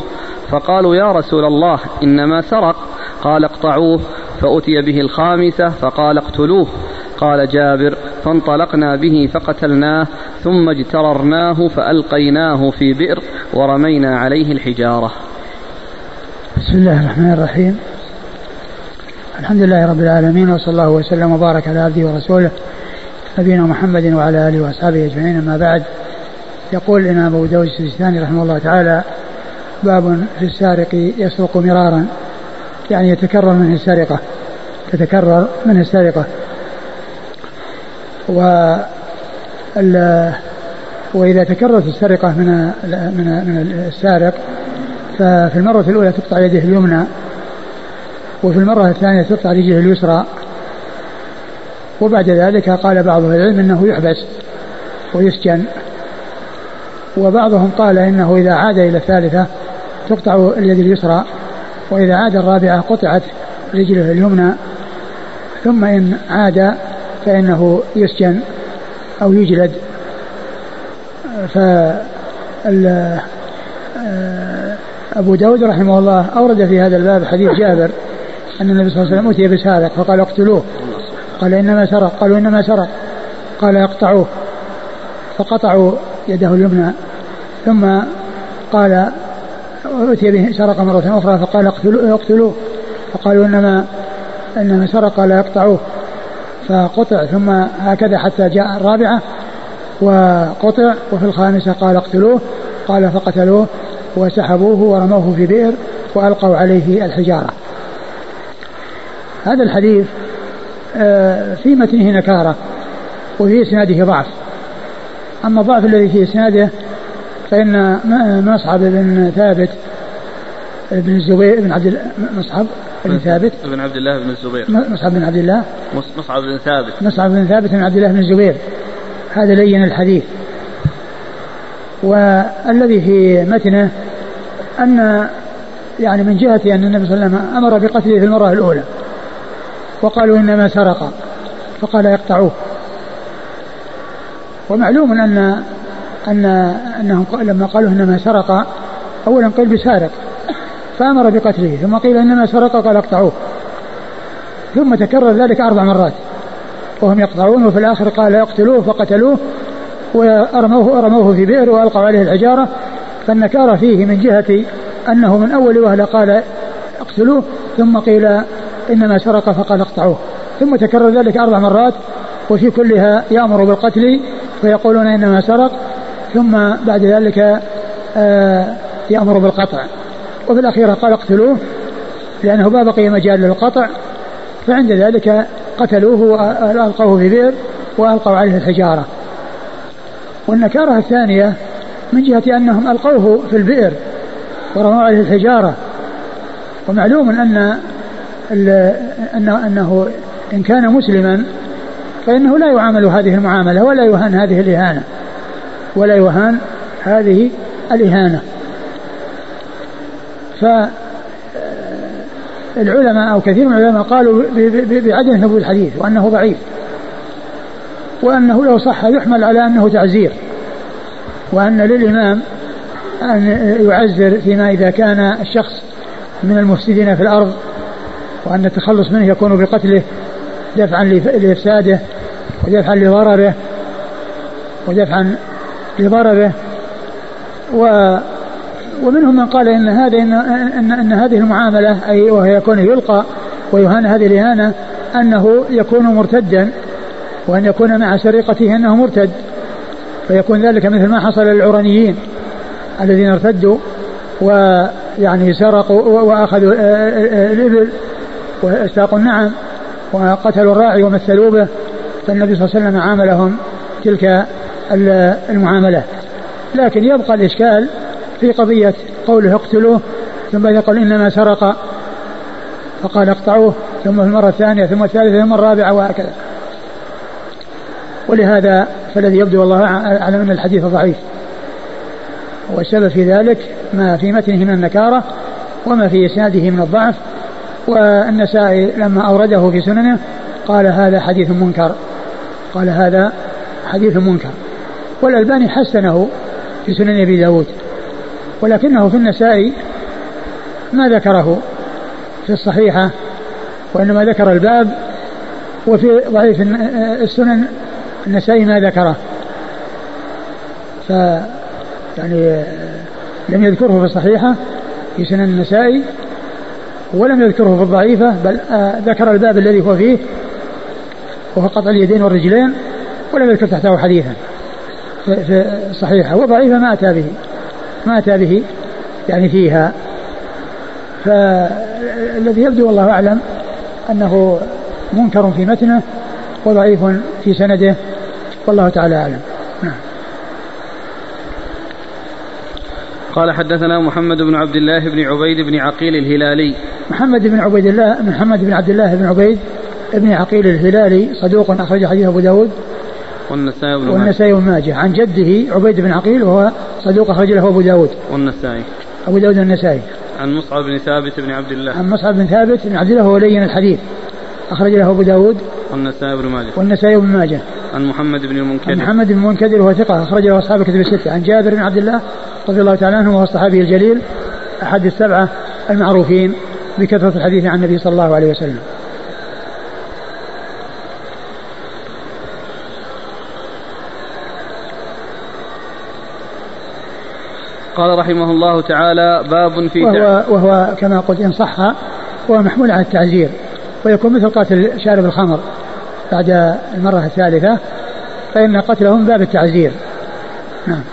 فقالوا يا رسول الله إنما سرق. قال اقطعوه. فأتي به الخامسة فقال اقتلوه. قال جابر فانطلقنا به فقتلناه ثم اجتررناه فألقيناه في بئر ورمينا عليه الحجارة. بسم الله الرحمن الرحيم. الحمد لله رب العالمين وصلى الله وسلم وبارك على عبده ورسوله نبينا محمد وعلى آله وأصحابه أجمعين أما بعد. يقول الإمام أبو داود السجستاني رحمه الله تعالى باب في السارق يسرق مرارا يعني يتكرر منه السرقه تتكرر منه السرقه و وإذا تكررت السرقة من من من السارق ففي المرة الأولى تقطع يده اليمنى وفي المرة الثانية تقطع رجله اليسرى. وبعد ذلك قال بعض العلم إنه يحبس ويسجن. وبعضهم قال إنه إذا عاد إلى الثالثة تقطع اليد اليسرى وإذا عاد الرابعة قطعت رجله اليمنى ثم إن عاد فإنه يسجن أو يجلد ف أبو داود رحمه الله أورد في هذا الباب حديث جابر أن النبي صلى الله عليه وسلم أتي بسارق فقال اقتلوه. قال إنما سرق قالوا إنما سرق. قال يقطعوه فقطعوا يده اليمنى. ثم قال أتي به سرق مرة أخرى فقال اقتلوه, فقالوا إنما إنما سرق قال يقطعوه فقطع ثم هكذا حتى جاء الرابعة وقطع وفي الخامسة قال اقتلوه قال فقتلوه وسحبوه ورموه في بئر وألقوا عليه الحجارة. هذا الحديث آه، في متنه نكارة وفي إسناده ضعف. أما الضعف الذي في إسناده فإن مصعب بن ثابت بن الزبير بن عبد مصعب بن ثابت. بن عبد الله بن الزبير. مصعب بن عبد الله. مصعب بن ثابت. مصعب بن ثابت بن عبد الله بن الزبير. هذا لين الحديث. والذي في متنه أن يعني من جهة أن النبي صلى الله عليه وسلم أمر بقتله في المرة الأولى. وقالوا إنما سرق. فقال يقطعوه ومعلوم أن أن أنهم لما قالوا إنما سرق أولا قيل بسارق. فأمر بقتله ثم قيل إنما سرق قال اقطعوه ثم تكرر ذلك أربع مرات. وهم يقطعون وفي الآخر قال يقتلوه فقتلوه وأرموه أرموه في بئر وألقوا عليه الحجارة. فالنكارة فيه من جهة أنه من أول وهلة قال اقتلوه ثم قيل إنما سرق فقال اقطعوه. ثم تكرر ذلك أربع مرات وفي كلها يأمر بالقتل فيقولون إنما سرق ثم بعد ذلك آه، يأمر بالقطع. وفي الأخيرة قال اقتلوه لأنه ما بقي مجال للقطع فعند ذلك قتلوه وألقوه في بئر وألقوا عليه الحجارة. والنكارة الثانية من جهة أنهم ألقوه في البئر ورموا عليه الحجارة. ومعلوم أن أنه, أنه إن كان مسلما فإنه لا يعامل هذه المعاملة ولا يهان هذه الإهانة ولا يهان هذه الإهانة. فالعلماء أو كثير من العلماء قالوا بعدم ثبوت الحديث وأنه ضعيف وأنه لو صح يحمل على أنه تعزير وأن للإمام أن يعزر فيما إذا كان الشخص من المفسدين في الأرض وأن التخلص منه يكون بقتله دفعا لإفساده ودفعا لضرره ودفعا لضرره و ومنهم من قال إن هذا ان ان, إن هذه المعاملة أي وهي كونه يلقى ويهان هذه الإهانة أنه يكون مرتدا وأن يكون مع سرقته أنه مرتد. فيكون ذلك مثل ما حصل للعرانيين الذين ارتدوا ويعني سرقوا وأخذوا الإبل واستاقوا النعم وقتلوا الراعي ومثلوا به. فالنبي صلى الله عليه وسلم عاملهم تلك المعاملة. لكن يبقى الإشكال في قضية قوله اقتلوه ثم يقول إنما سرق فقال اقطعوه ثم في المرة الثانية ثم الثالثة ثم الرابعة وهكذا. ولهذا فالذي يبدو والله أعلم أن الحديث ضعيف. والسبب في ذلك ما في متنه من النكارة وما في إسناده من الضعف والنسائي لما أورده في سننه قال هذا حديث منكر. قال هذا حديث منكر. والألباني حسنه في سنن أبي داود. ولكنه في النسائي ما ذكره في الصحيحة وإنما ذكر الباب وفي ضعيف السنن النسائي ما ذكره. ف يعني لم يذكره في الصحيحة في سنن النسائي ولم يذكره في الضعيفة بل آه ذكر الباب الذي هو فيه وهو قطع اليدين والرجلين ولم يذكر تحته حديثا في الصحيحة وضعيفة ما أتى به. ما أتى به يعني فيها. فالذي يبدو والله أعلم أنه منكر في متنه وضعيف في سنده والله تعالى أعلم. نعم. قال حدثنا محمد بن عبد الله بن عبيد بن عقيل الهلالي. محمد بن عبيد الله محمد بن عبد الله بن عبيد بن عقيل الهلالي صدوق أخرج حديث أبو داود. والنسائي بن والنسائي بن ماجه. عن جده عبيد بن عقيل وهو صدوق أخرج له أبو داود. والنسائي. أبو داود النسائي. عن مصعب بن ثابت بن عبد الله. عن مصعب بن ثابت بن عبد الله هو لين الحديث. أخرج له أبو داود. والنسائي بن ماجه. والنسائي بن ماجه. عن محمد بن المنكدر. عن محمد بن المنكدر وهو ثقة. أخرج له أصحاب كتب الستة. عن جابر بن عبد الله رضي الله تعالى عنه وهو الصحابي الجليل. أحد السبعة المعروفين بكثرة الحديث عن النبي صلى الله عليه وسلم. قال رحمه الله تعالى باب في وهو, وهو كما قلت إن صح هو محمول على التعزير ويكون مثل قاتل شارب الخمر بعد المرة الثالثة فإن قتلهم باب التعزير. نعم.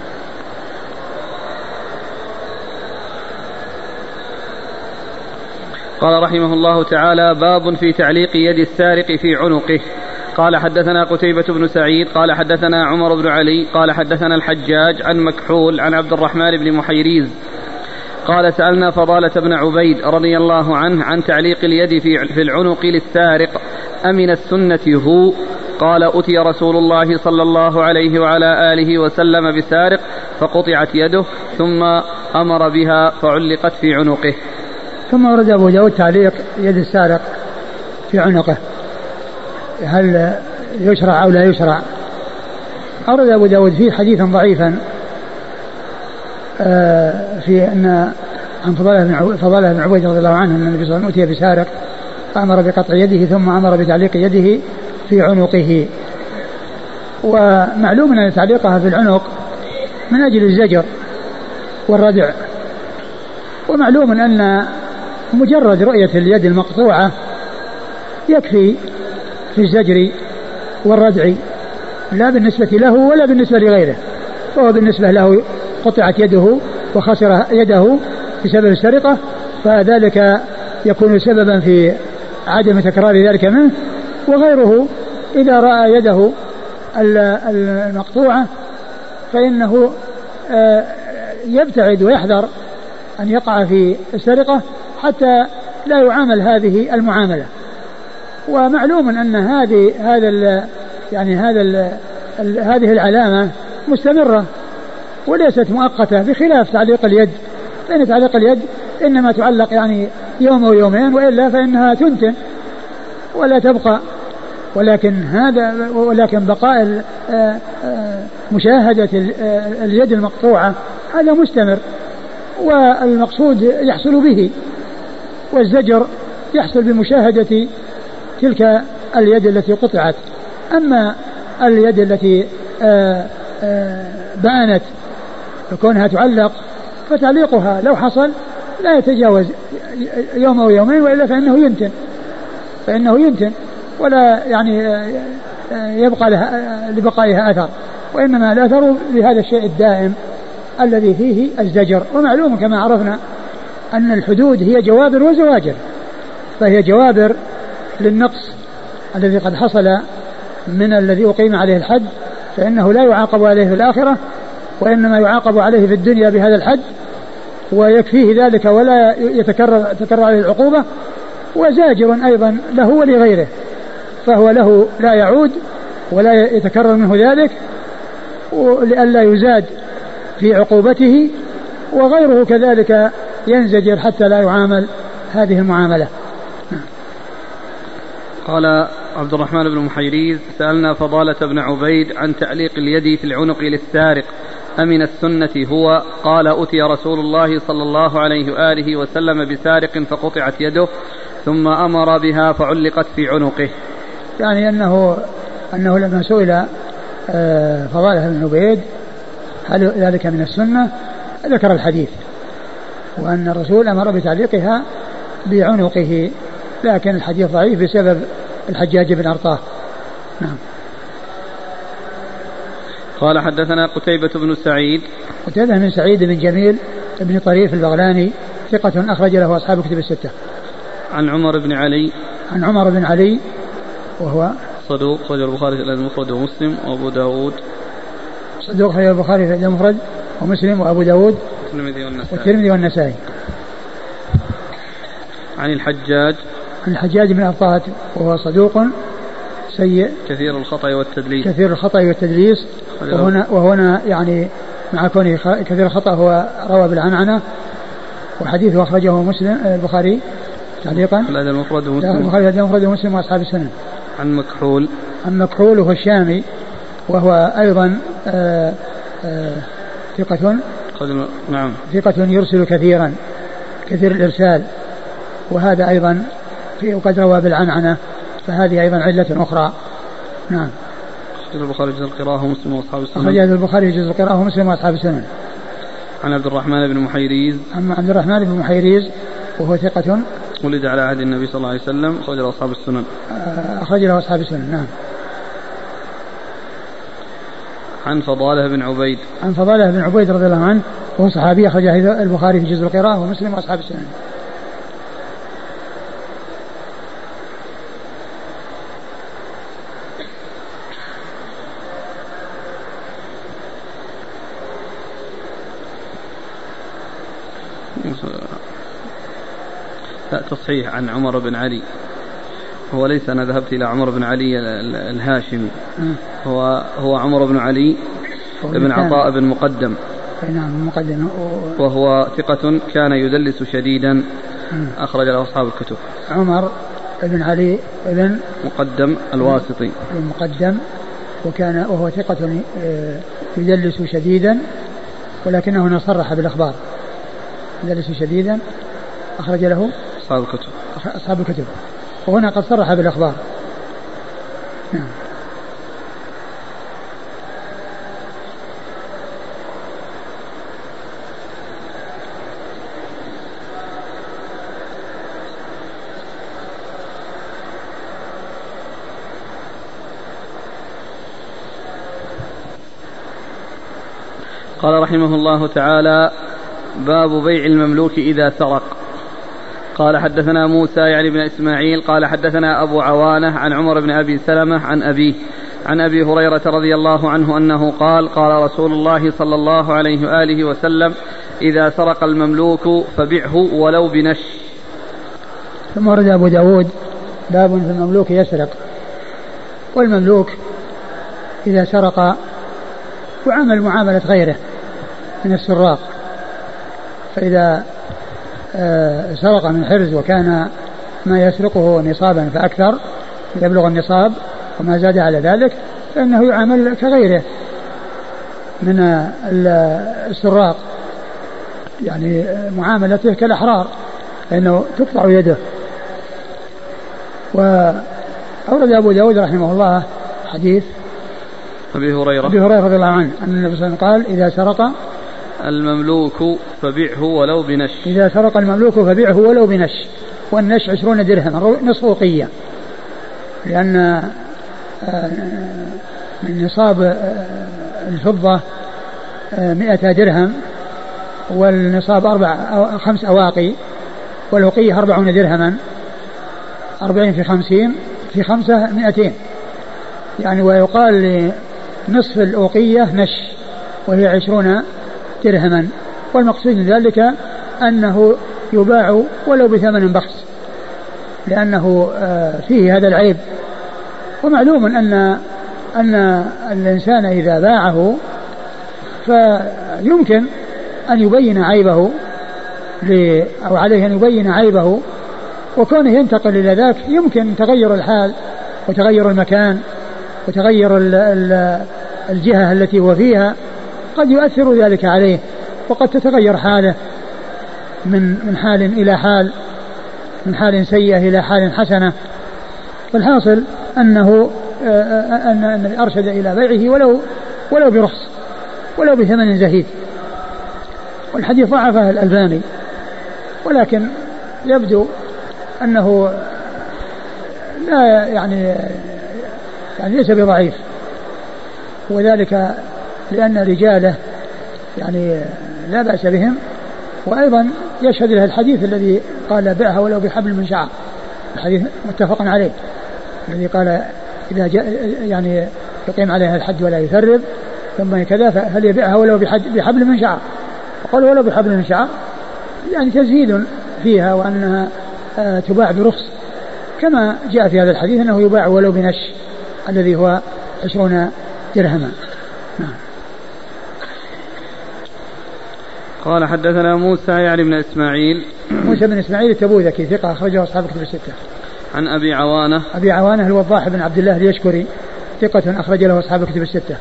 قال رحمه الله تعالى باب في تعليق يد السارق في عنقه. قال حدثنا قتيبة بن سعيد قال حدثنا عمر بن علي قال حدثنا الحجاج عن مكحول عن عبد الرحمن بن محيريز. قال سألنا فضالة بن عبيد رضي الله عنه عن تعليق اليد في العنق للسارق أمن السنة هو؟ قال أتي رسول الله صلى الله عليه وعلى آله وسلم بسارق فقطعت يده ثم أمر بها فعلقت في عنقه. ثم ورد أبو داود تعليق يد السارق في عنقه. هل يشرع أو لا يشرع؟ أورد أبو داود فيه حديثا ضعيفا آه، في أن عن فضالة بن فضالة بن عبيد رضي الله عنه أن النبي صلى الله عليه وسلم أتي بسارق فأمر بقطع يده ثم أمر بتعليق يده في عنقه. ومعلوم أن تعليقها في العنق من أجل الزجر والردع. ومعلوم أن مجرد رؤية اليد المقطوعة يكفي في الزجر والردع لا بالنسبة له ولا بالنسبة لغيره فهو بالنسبة له قطعت يده وخسر يده بسبب السرقة فذلك يكون سببا في عدم تكرار ذلك منه وغيره إذا رأى يده المقطوعة فإنه آه، يبتعد ويحذر أن يقع في السرقة حتى لا يعامل هذه المعاملة. ومعلوم أن هذه هذا يعني هذا هذه العلامة مستمرة وليست مؤقتة بخلاف تعليق اليد. فإن تعليق اليد إنما تعلق يعني يوم أو يومين وإلا فإنها تنتن ولا تبقى. ولكن هذا ولكن بقاء آه، آه، مشاهدة آه، اليد المقطوعة هذا مستمر. والمقصود يحصل به والزجر يحصل بمشاهدة تلك اليد التي قطعت. أما اليد التي بانت فكونها تعلق فتعليقها لو حصل لا يتجاوز يوم أو يومين وإلا فإنه ينتن فإنه ينتن ولا يعني يبقى لها لبقائها أثر. وإنما الأثر بهذا الشيء الدائم الذي فيه الزجر. ومعلوم كما عرفنا أن الحدود هي جوابر وزواجر. فهي جوابر للنقص الذي قد حصل من الذي أقيم عليه الحد فإنه لا يعاقب عليه في الآخرة وإنما يعاقب عليه في الدنيا بهذا الحد ويكفيه ذلك ولا يتكرر تكرر عليه العقوبة وزاجر أيضا له ولغيره فهو له لا يعود ولا يتكرر منه ذلك لئلا يزاد في عقوبته وغيره كذلك ينزجر حتى لا يعامل هذه المعاملة. قال عبد الرحمن بن محيريز سألنا فضالة بن عبيد عن تعليق اليد في العنق للسارق أمن السنة هو؟ قال أتي رسول الله صلى الله عليه وآله وسلم بسارق فقطعت يده ثم أمر بها فعلقت في عنقه. يعني أنه أنه لما سئل آه، فضالة بن عبيد هل ذلك من السنة ذكر الحديث وأن الرسول أمر بتعليقها بعنقه لكن الحديث ضعيف بسبب الحجاج بن أرطاه. نعم. قال حدثنا قتيبة بن سعيد. قتيبة بن سعيد بن جميل بن طريف البغلاني ثقة أخرج له أصحاب كتب الستة. عن عمر بن علي. عن عمر بن علي وهو صدوق خرج البخاري في المفرد ومسلم وأبو داود. صدوق خرج البخاري في المفرد ومسلم وأبو داود والترمذي والنسائي. والترمذي والنسائي. عن الحجاج. الحجاج بن أبطات وهو صدوق سيء. كثير الخطأ والتدليس. كثير الخطأ والتدليس. وهنا وهنا يعني مع كونه كثير الخطأ هو روى بالعنعنة. وحديثه أخرجه مسلم البخاري تعليقا. الأدب المفرد ومسلم. البخاري الأدب المفرد ومسلم وأصحاب السنن عن مكحول. عن مكحول وهو الشامي وهو أيضا آآ آآ ثقة. نعم. ثقة يرسل كثيرا كثير الإرسال. وهذا أيضا في وقد روى بالعنعنة فهذه أيضا علة أخرى. نعم. أخرج البخاري جزء القراءة ومسلم وأصحاب السنن. أخرج البخاري جزء القراءة ومسلم وأصحاب السنن. عن عبد الرحمن بن محيريز. عن عبد الرحمن بن محيريز وهو ثقة. ولد على عهد النبي صلى الله عليه وسلم أخرج له أصحاب السنن. آه، أخرج له أصحاب السنن نعم. عن فضالة بن عبيد. عن فضالة بن عبيد رضي الله عنه وهو صحابي أخرج البخاري في جزء القراءة ومسلم وأصحاب السنن. لا تصحيح عن عمر بن علي. هو ليس أنا ذهبت إلى عمر بن علي الهاشمي. هو هو عمر بن علي بن عطاء بن مقدم. نعم مقدم. وهو ثقة كان يدلس شديدا. أخرج له أصحاب الكتب. عمر بن علي بن مقدم الواسطي. المقدم وكان وهو ثقة آه، يدلس شديدا ولكنه هنا صرح بالأخبار. يدلس شديدا أخرج له أصحاب الكتب. أصحاب الكتب. وهنا قد صرح بالأخبار. نعم. قال رحمه الله تعالى باب بيع المملوك إذا سرق. قال حدثنا موسى يعني بن إسماعيل قال حدثنا أبو عوانة عن عمر بن أبي سلمة عن أبيه عن أبي هريرة رضي الله عنه أنه قال قال رسول الله صلى الله عليه وآله وسلم إذا سرق المملوك فبعه ولو بنش. ثم ورد أبو داود باب في المملوك يسرق. والمملوك إذا سرق يعامل معاملة غيره من السراق. فإذا سرق من حرز وكان ما يسرقه نصابا فأكثر يبلغ النصاب وما زاد على ذلك فإنه يعامل كغيره من السراق. يعني معاملته كالأحرار لأنه تقطع يده. وأورد أبو داود رحمه الله حديث أبي هريرة. أبي هريرة رضي الله عنه أن النبي صلى الله عليه وسلم قال إذا سرق المملوك فبعه ولو بنش. إذا سرق المملوك فبعه ولو بنش. والنش عشرون درهم نصف أوقية لأن آه، نصاب آه، الفضة آه، مئة درهم والنصاب أربع أو خمس أواقي والأوقية أربعون درهما أربعين في خمسين في خمسة مئتين. يعني ويقال لنصف الأوقية نش وهي عشرون درهما. والمقصود من ذلك أنه يباع ولو بثمن بخس لأنه آه، فيه هذا العيب. ومعلوم أن أن الإنسان إذا باعه فيمكن أن يبين عيبه أو عليه أن يبين عيبه وكونه ينتقل إلى ذاك يمكن تغير الحال وتغير المكان وتغير الجهة التي هو فيها. قد يؤثر ذلك عليه وقد تتغير حاله من من حال إلى حال من حال سيئة إلى حال حسنة. فالحاصل أنه آه، آه، أن أرشد إلى بيعه ولو ولو برخص ولو بثمن زهيد. والحديث ضعفه الألباني ولكن يبدو أنه لا يعني يعني ليس بضعيف. وذلك لأن رجاله يعني لا بأس بهم وأيضا يشهد له الحديث الذي قال بعها ولو بحبل من شعر. الحديث متفق عليه. الذي قال إذا جاء يعني يقيم عليها الحد ولا يثرب ثم كذا فليبيعها ولو بحبل من شعر؟ وقال ولو بحبل من شعر. يعني تزهيد فيها وأنها آه، تباع برخص. كما جاء في هذا الحديث أنه يباع ولو بنش الذي هو عشرون درهما. نعم. قال حدثنا موسى يعني بن إسماعيل. موسى بن إسماعيل التبوذكي ثقة أخرجه أصحاب كتب الستة. عن أبي عوانة. أبي عوانة الوضاح بن عبد الله اليشكري ثقة أخرج له أصحاب كتب الستة.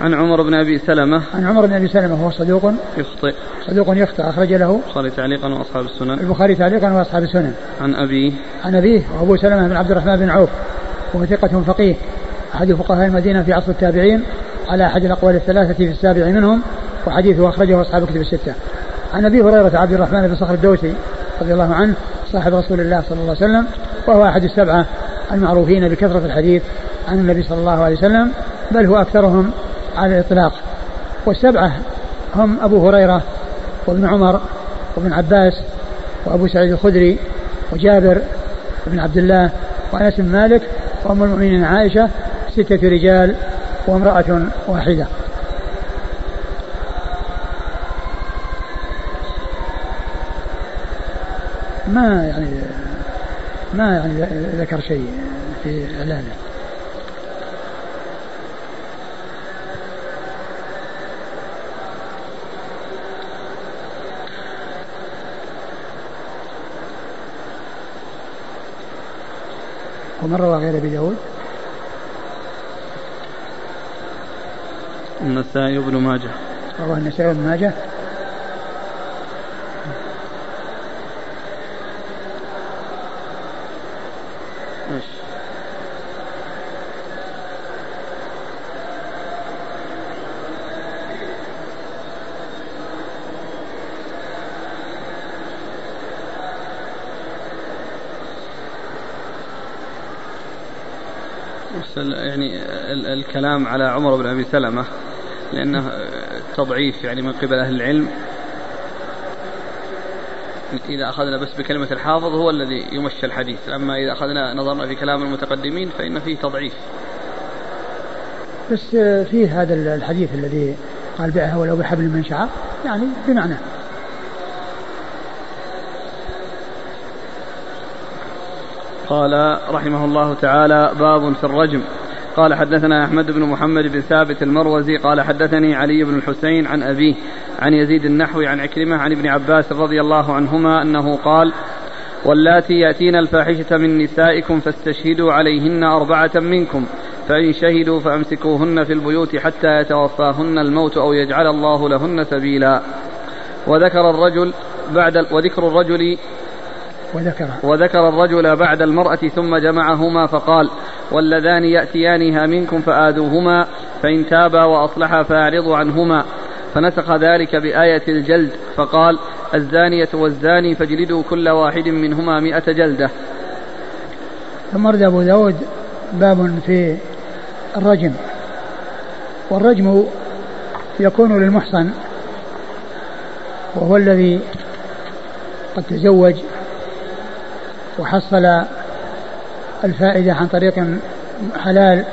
عن عمر بن أبي سلمة. عن عمر بن أبي سلمة وهو صدوق. يخطئ. صدوق يخطئ اخرج له البخاري تعليقا وأصحاب السنن. البخاري تعليقا وأصحاب السنن. عن ابيه عن ابيه وأبو سلمة بن عبد الرحمن بن عوف وهو ثقة فقيه. أحد فقهاء المدينة في عصر التابعين على أحد الأقوال الثلاثة في السابع منهم. وحديثه أخرجه أصحاب كتب الستة. عن أبي هريرة عبد الرحمن بن صخر الدوسي رضي الله عنه صاحب رسول الله صلى الله عليه وسلم وهو أحد السبعة المعروفين بكثرة الحديث عن النبي صلى الله عليه وسلم بل هو أكثرهم على الإطلاق. والسبعة هم أبو هريرة وابن عمر وابن عباس وأبو سعيد الخدري وجابر بن عبد الله وأنس بن مالك وأم المؤمنين عائشة ستة رجال وامرأة واحدة. ما يعني ما يعني ذكر شيء في إعلانه. ومن روى غير أبي داود؟ النسائي وابن ماجه. رواه النسائي وابن ماجه يعني الكلام على عمر بن أبي سلمة لأنه تضعيف يعني من قبل أهل العلم. إذا أخذنا بس بكلمة الحافظ هو الذي يمشي الحديث أما إذا أخذنا نظرنا في كلام المتقدمين فإن فيه تضعيف. بس فيه هذا الحديث الذي قال بيعها ولو بحبل من شعر يعني بمعنى. قال رحمه الله تعالى باب في الرجم. قال حدثنا أحمد بن محمد بن ثابت المروزي قال حدثني علي بن الحسين عن أبيه عن يزيد النحوي عن عكرمة عن ابن عباس رضي الله عنهما أنه قال واللاتي يأتين الفاحشة من نسائكم فاستشهدوا عليهن أربعة منكم فإن شهدوا فأمسكوهن في البيوت حتى يتوفاهن الموت أو يجعل الله لهن سبيلا. وذكر الرجل بعد وذكر الرجل وذكر. وذكر الرجل بعد المرأة ثم جمعهما فقال واللذان يأتيانها منكم فآذوهما فإن تابا وأصلحا فأعرضوا عنهما. فنسخ ذلك بآية الجلد فقال الزانية والزاني فاجلدوا كل واحد منهما مئة جلدة. ثم ورد أبو داود باب في الرجم. والرجم يكون للمحصن وهو الذي قد تزوج وحصل الفائدة عن طريق حلال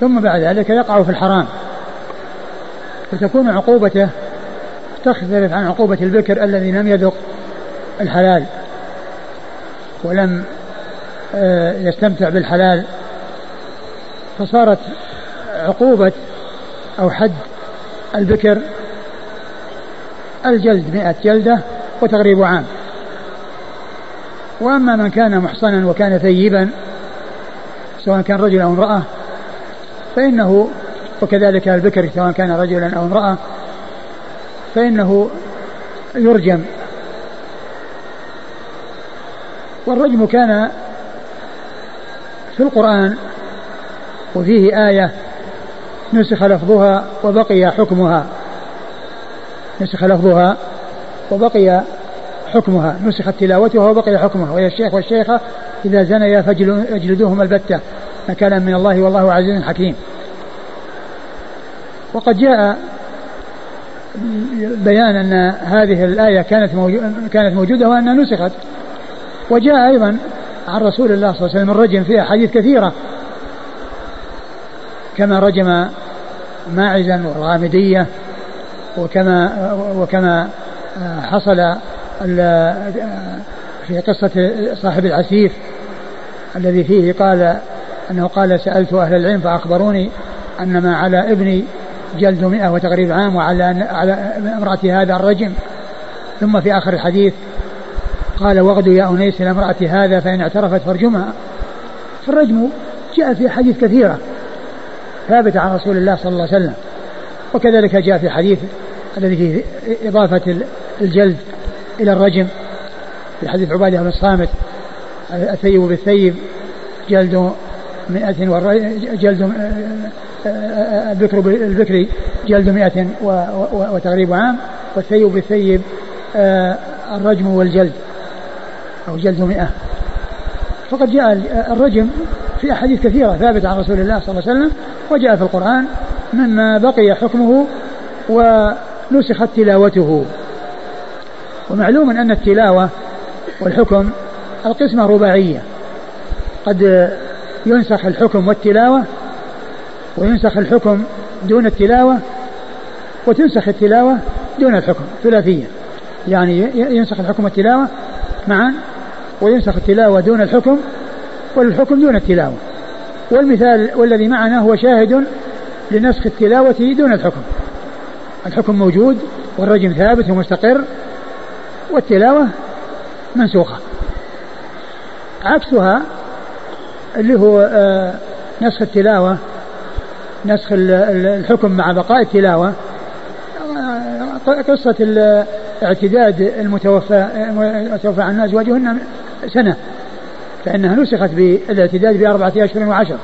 ثم بعد ذلك يقع في الحرام. فتكون عقوبته تختلف عن عقوبة البكر الذي لم يذق الحلال ولم آه، يستمتع بالحلال. فصارت عقوبة أو حد البكر الجلد مئة جلدة وتغريب عام. وأما من كان محصنا وكان ثيبا سواء كان رجل أو امرأة فإنه وكذلك البكر سواء كان رجلا أو امرأة فإنه يرجم. والرجم كان في القرآن وفيه آية نسخ لفظها وبقي حكمها. نسخ لفظها وبقي حكمها نسخت تلاوتها وبقي حكمها. وهي الشيخ والشيخة إذا زنيا فاجلدوهما البتة. نكالا من الله والله عزيز حكيم. وقد جاء بيان أن هذه الآية كانت كانت موجودة وأنها نسخت. وجاء أيضا عن رسول الله صلى الله عليه وسلم الرجم في أحاديث كثيرة. كما رجم ماعزا والغامدية وكما وكما حصل في قصة صاحب العسيف الذي فيه قال أنه قال سألت أهل العلم فأخبروني أن ما على ابني جلد مئة وتغريب عام وعلى على امرأة هذا الرجم. ثم في آخر الحديث قال وغدوا يا أنيس إلى امرأة هذا فإن اعترفت فارجمها. فالرجم جاء في حديث كثيرة ثابتة عن رسول الله صلى الله عليه وسلم. وكذلك جاء في الحديث الذي فيه إضافة الجلد. إلى الرجم في حديث عبادة بن الصامت الثيب بالثيب جلد مئة جلد البكر بالبكر جلد مئة وتغريب عام والثيب بالثيب آه، الرجم والجلد أو جلد مئة. فقد جاء الرجم في أحاديث كثيرة ثابتة عن رسول الله صلى الله عليه وسلم وجاء في القرآن مما بقي حكمه ونسخت تلاوته. ومعلوم أن التلاوة والحكم القسمة رباعية. قد ينسخ الحكم والتلاوة وينسخ الحكم دون التلاوة وتنسخ التلاوة دون الحكم ثلاثية. يعني ينسخ الحكم والتلاوة معا وينسخ التلاوة دون الحكم والحكم دون التلاوة. والمثال والذي معنا هو شاهد لنسخ التلاوة دون الحكم. الحكم موجود والرجم ثابت ومستقر والتلاوة منسوخة. عكسها اللي هو آه، نسخ التلاوة نسخ الحكم مع بقاء التلاوة. آه، قصة اعتداد المتوفى المتوفى عن أزواجهن سنة فإنها نسخت بالاعتداد بأربعة أشهر وعشر.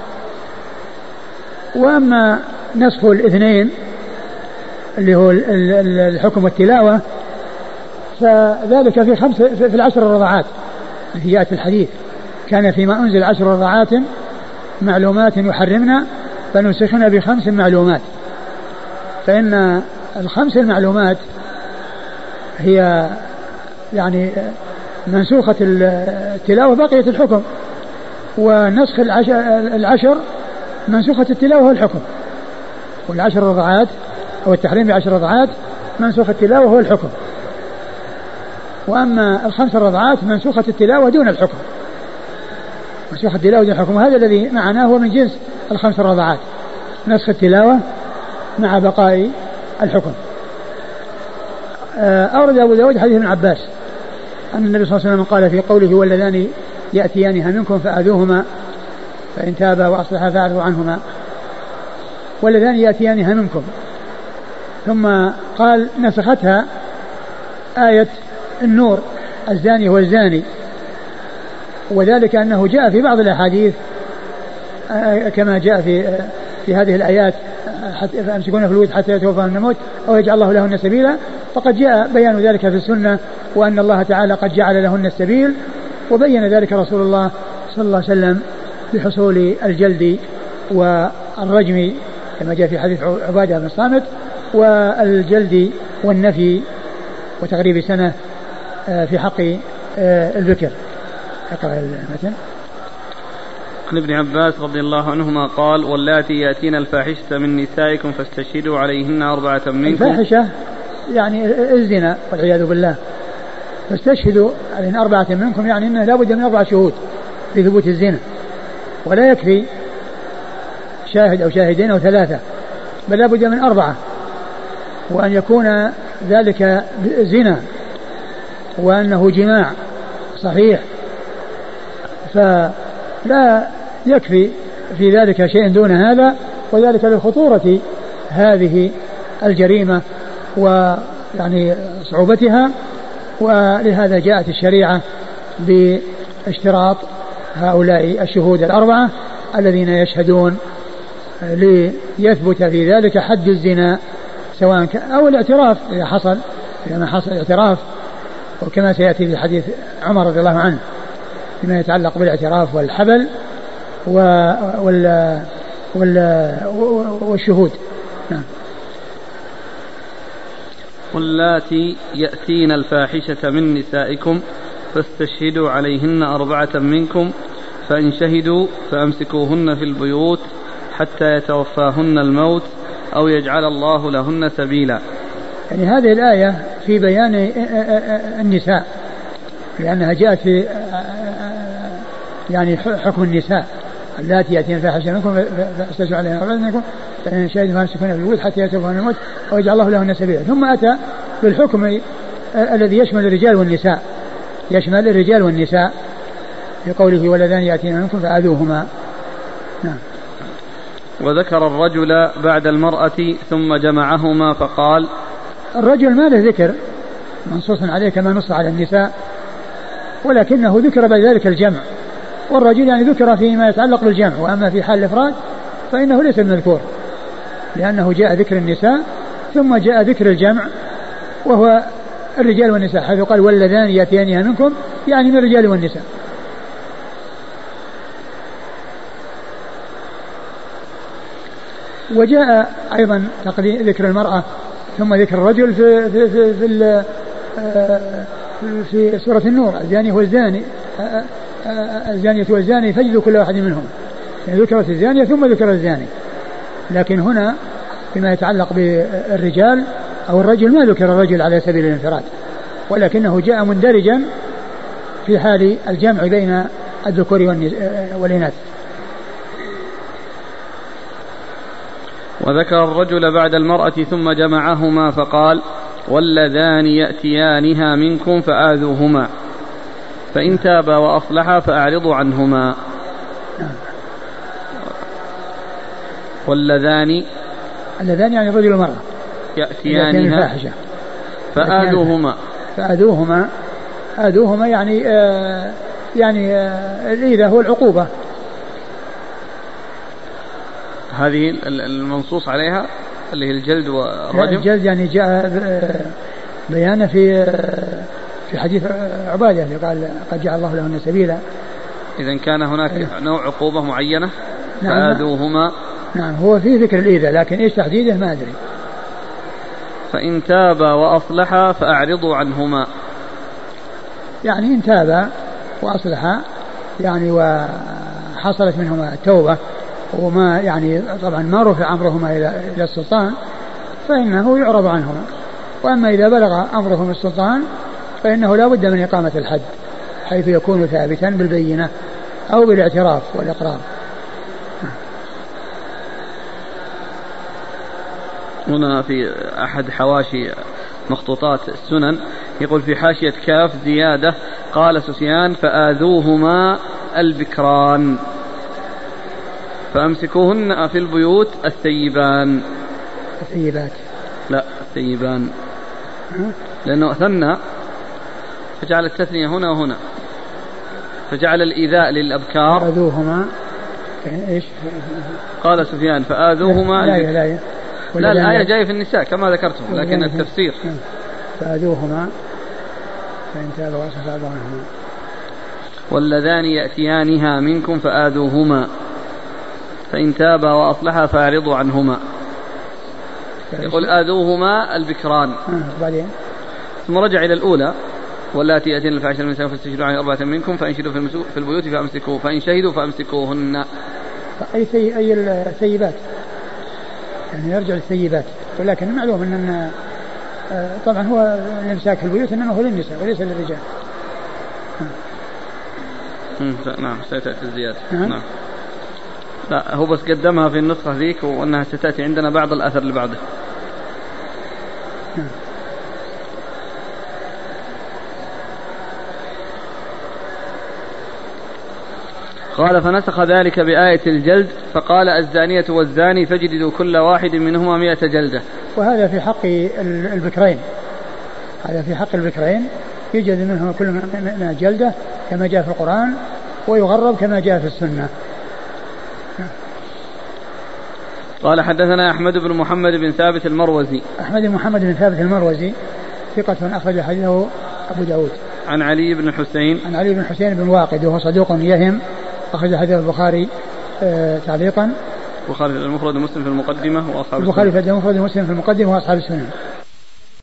وأما نسخ الاثنين اللي هو الحكم والتلاوة فذلك في خمس في العشر الرضعات التي جاءت في الحديث. كان فيما أنزل عشر رضعات معلومات يحرمنا فنسخنا بخمس معلومات. فإن الخمس المعلومات هي يعني منسوخة التلاوة بقية الحكم. ونسخ العشر, منسوخة التلاوة والحكم والعشر رضعات أو التحريم بعشر رضعات منسوخ التلاوة هو الحكم. وأما الخمس رضعات منسوخة التلاوة دون الحكم. منسوخة التلاوة دون الحكم. وهذا الذي معناه هو من جنس الخمس رضعات نسخ التلاوة مع بقاء الحكم. آه، أورد أبو داود حديث ابن عباس أن النبي صلى الله عليه وسلم قال في قوله واللذان يأتيانها منكم فآذوهما فإن تابا وأصلحا فأعرضوا عنهما. واللذان يأتيانها منكم. ثم قال نسختها آية النور الزاني هو الزاني. وذلك أنه جاء في بعض الأحاديث آه، كما جاء في آه، في هذه الآيات حتى فأمسكون في الود حتى يتوفاهم الموت أو يجعل الله لهن سبيلا. فقد جاء بيان ذلك في السنة وأن الله تعالى قد جعل لهن السبيل وبين ذلك رسول الله صلى الله عليه وسلم بحصول الجلد والرجم كما جاء في حديث عبادة بن الصامت والجلد والنفي وتغريب سنة. آه، في حق آه، البكر أقرأ المتن عن ابن عباس رضي الله عنهما قال واللاتي يأتين الفاحشة من نسائكم فاستشهدوا عليهن أربعة منكم. الفاحشة يعني الزنا والعياذ بالله. فاستشهدوا عليهن أربعة منكم يعني إنه لابد من أربع شهود لثبوت الزنا. ولا يكفي شاهد أو شاهدين أو ثلاثة بل لابد من أربعة. وأن يكون ذلك زنا. وأنه جماع صحيح. فلا يكفي في ذلك شيء دون هذا وذلك لخطورة هذه الجريمة ويعني صعوبتها ولهذا جاءت الشريعة باشتراط هؤلاء الشهود الأربعة الذين يشهدون ليثبت في ذلك حد الزنا سواء أو الاعتراف إذا حصل إذا ما حصل اعتراف وكما سيأتي في حديث عمر رضي الله عنه فيما يتعلق بالاعتراف والحبل وال وال والشهود. نعم. واللاتي يأتين الفاحشة من نسائكم فاستشهدوا عليهن أربعة منكم فإن شهدوا فأمسكوهن في البيوت حتى يتوفاهن الموت أو يجعل الله لهن سبيلا. يعني هذه الآية في بيان النساء لأنها جاءت في يعني حكم النساء اللاتي يأتين الفاحشة منكم فاستشهدوا عليهن منكم فإن شهدوا فأمسكوهن في البيوت حتى يتوفاهن الموت أو يجعل الله لهن سبيلا. ثم أتى بالحكم الذي يشمل الرجال والنساء يشمل الرجال والنساء في قوله ولذان يأتين منكم فآذوهما. نعم. وذكر الرجل بعد المرأة ثم جمعهما فقال الرجل ما له ذكر منصوص عليه كما نص على النساء ولكنه ذكر بعد ذلك الجمع. والرجل يعني ذكر فيما يتعلق بالجمع وأما في حال الإفراد فإنه ليس المذكور لأنه جاء ذكر النساء ثم جاء ذكر الجمع وهو الرجال والنساء حيث قال واللذان يأتيانها منكم يعني من الرجال والنساء. وجاء أيضا ذكر المرأة ثم ذكر الرجل في في في في, في, في سورة النور. الزاني هو الزاني. الزانية والزاني فجدوا كل واحد منهم. يعني ذكرت الزانية ثم ذكر الزاني. لكن هنا فيما يتعلق بالرجال أو الرجل ما ذكر الرجل على سبيل الانفراد ولكنه جاء مندرجا في حال الجمع بين الذكور والإناث. وذكر الرجل بعد المرأة ثم جمعهما فقال واللذان يأتيانها منكم فآذوهما. فإن تابا وأصلحا فأعرضوا عنهما. واللذان اللذان يعني الرجل والمرأة. يأتيانها الفاحشة. فآذوهما. فآذوهما. آذوهما يعني آه يعني آه الإيذاء هو العقوبة هذه المنصوص عليها اللي هي الجلد والرجم. الجلد يعني جاء آه، بيانه في آه، في حديث عبادة اللي قال قد جعل الله لهن سبيلا. اذا كان هناك أيه. نوع عقوبة معينة نعم فآذوهما. نعم هو في ذكر الإيذاء لكن إيش تحديده؟ ما أدري. فإن تابا وأصلحا فأعرضوا عنهما. يعني إن تابا وأصلحا يعني وحصلت منهما التوبة وما يعني طبعا ما رفع أمرهما إلى إلى السلطان فإنه يعرض عنهما. وأما إذا بلغ أمرهم السلطان فإنه لا بد من إقامة الحد حيث يكون ثابتا بالبينة أو بالاعتراف والإقرار. هنا في أحد حواشي مخطوطات السنن يقول في حاشية كاف زيادة قال سفيان فآذوهما البكران. فأمسكوهن في البيوت الثيبان. الثيبات. لا الثيبان. لأنه ثنى فجعل التثنية هنا وهنا. فجعل الإيذاء للأبكار. فآذوهما. إيش؟ قال سفيان فآذوهما لا لا, لا لا. الآية جاية في النساء كما ذكرتم لكن التفسير. فآذوهما. فإن تابوا عنهما واللذان يأتيانها منكم فآذوهما. فإن تابا وأصلحا فأعرضوا عنهما. يقول آذوهما البكران. بعدين؟ ثم رجع إلى الأولى واللاتي يأتين الفاحشة من النساء فاستشهدوا على أربعة منكم فإن شهدوا في البيوت فأمسكوه فإن شهدوا فأمسكوهن. أي سي أي السيبات. يعني يرجع للسيبات. ولكن معلوم أن آه، طبعا هو الإمساك في البيوت إنما هو للنساء وليس للرجال. نعم ستأتي الزيادة. نعم. لا هو بس قدمها في النسخة ذيك وأنها ستأتي عندنا بعض الأثر اللي بعده. قال فنسخ ذلك بآية الجلد فقال الزانية والزاني فاجلدوا كل واحد منهما مئة جلدة. وهذا في حق البكرين. هذا في حق البكرين. يجلد منهما كل جلدة كما جاء في القرآن ويغرب كما جاء في السنة. قال حدثنا أحمد بن محمد بن ثابت المروزي. أحمد بن محمد بن ثابت المروزي ثقة أخرج حديثه أبو داود. عن علي بن الحسين عن علي بن الحسين بن واقد وهو صدوق يهم أخرج حديث البخاري آه تعليقا. البخاري المفرد ومسلم في المقدمة وأصحاب البخاري في المفرد ومسلم في المقدمة وأصحاب السنن.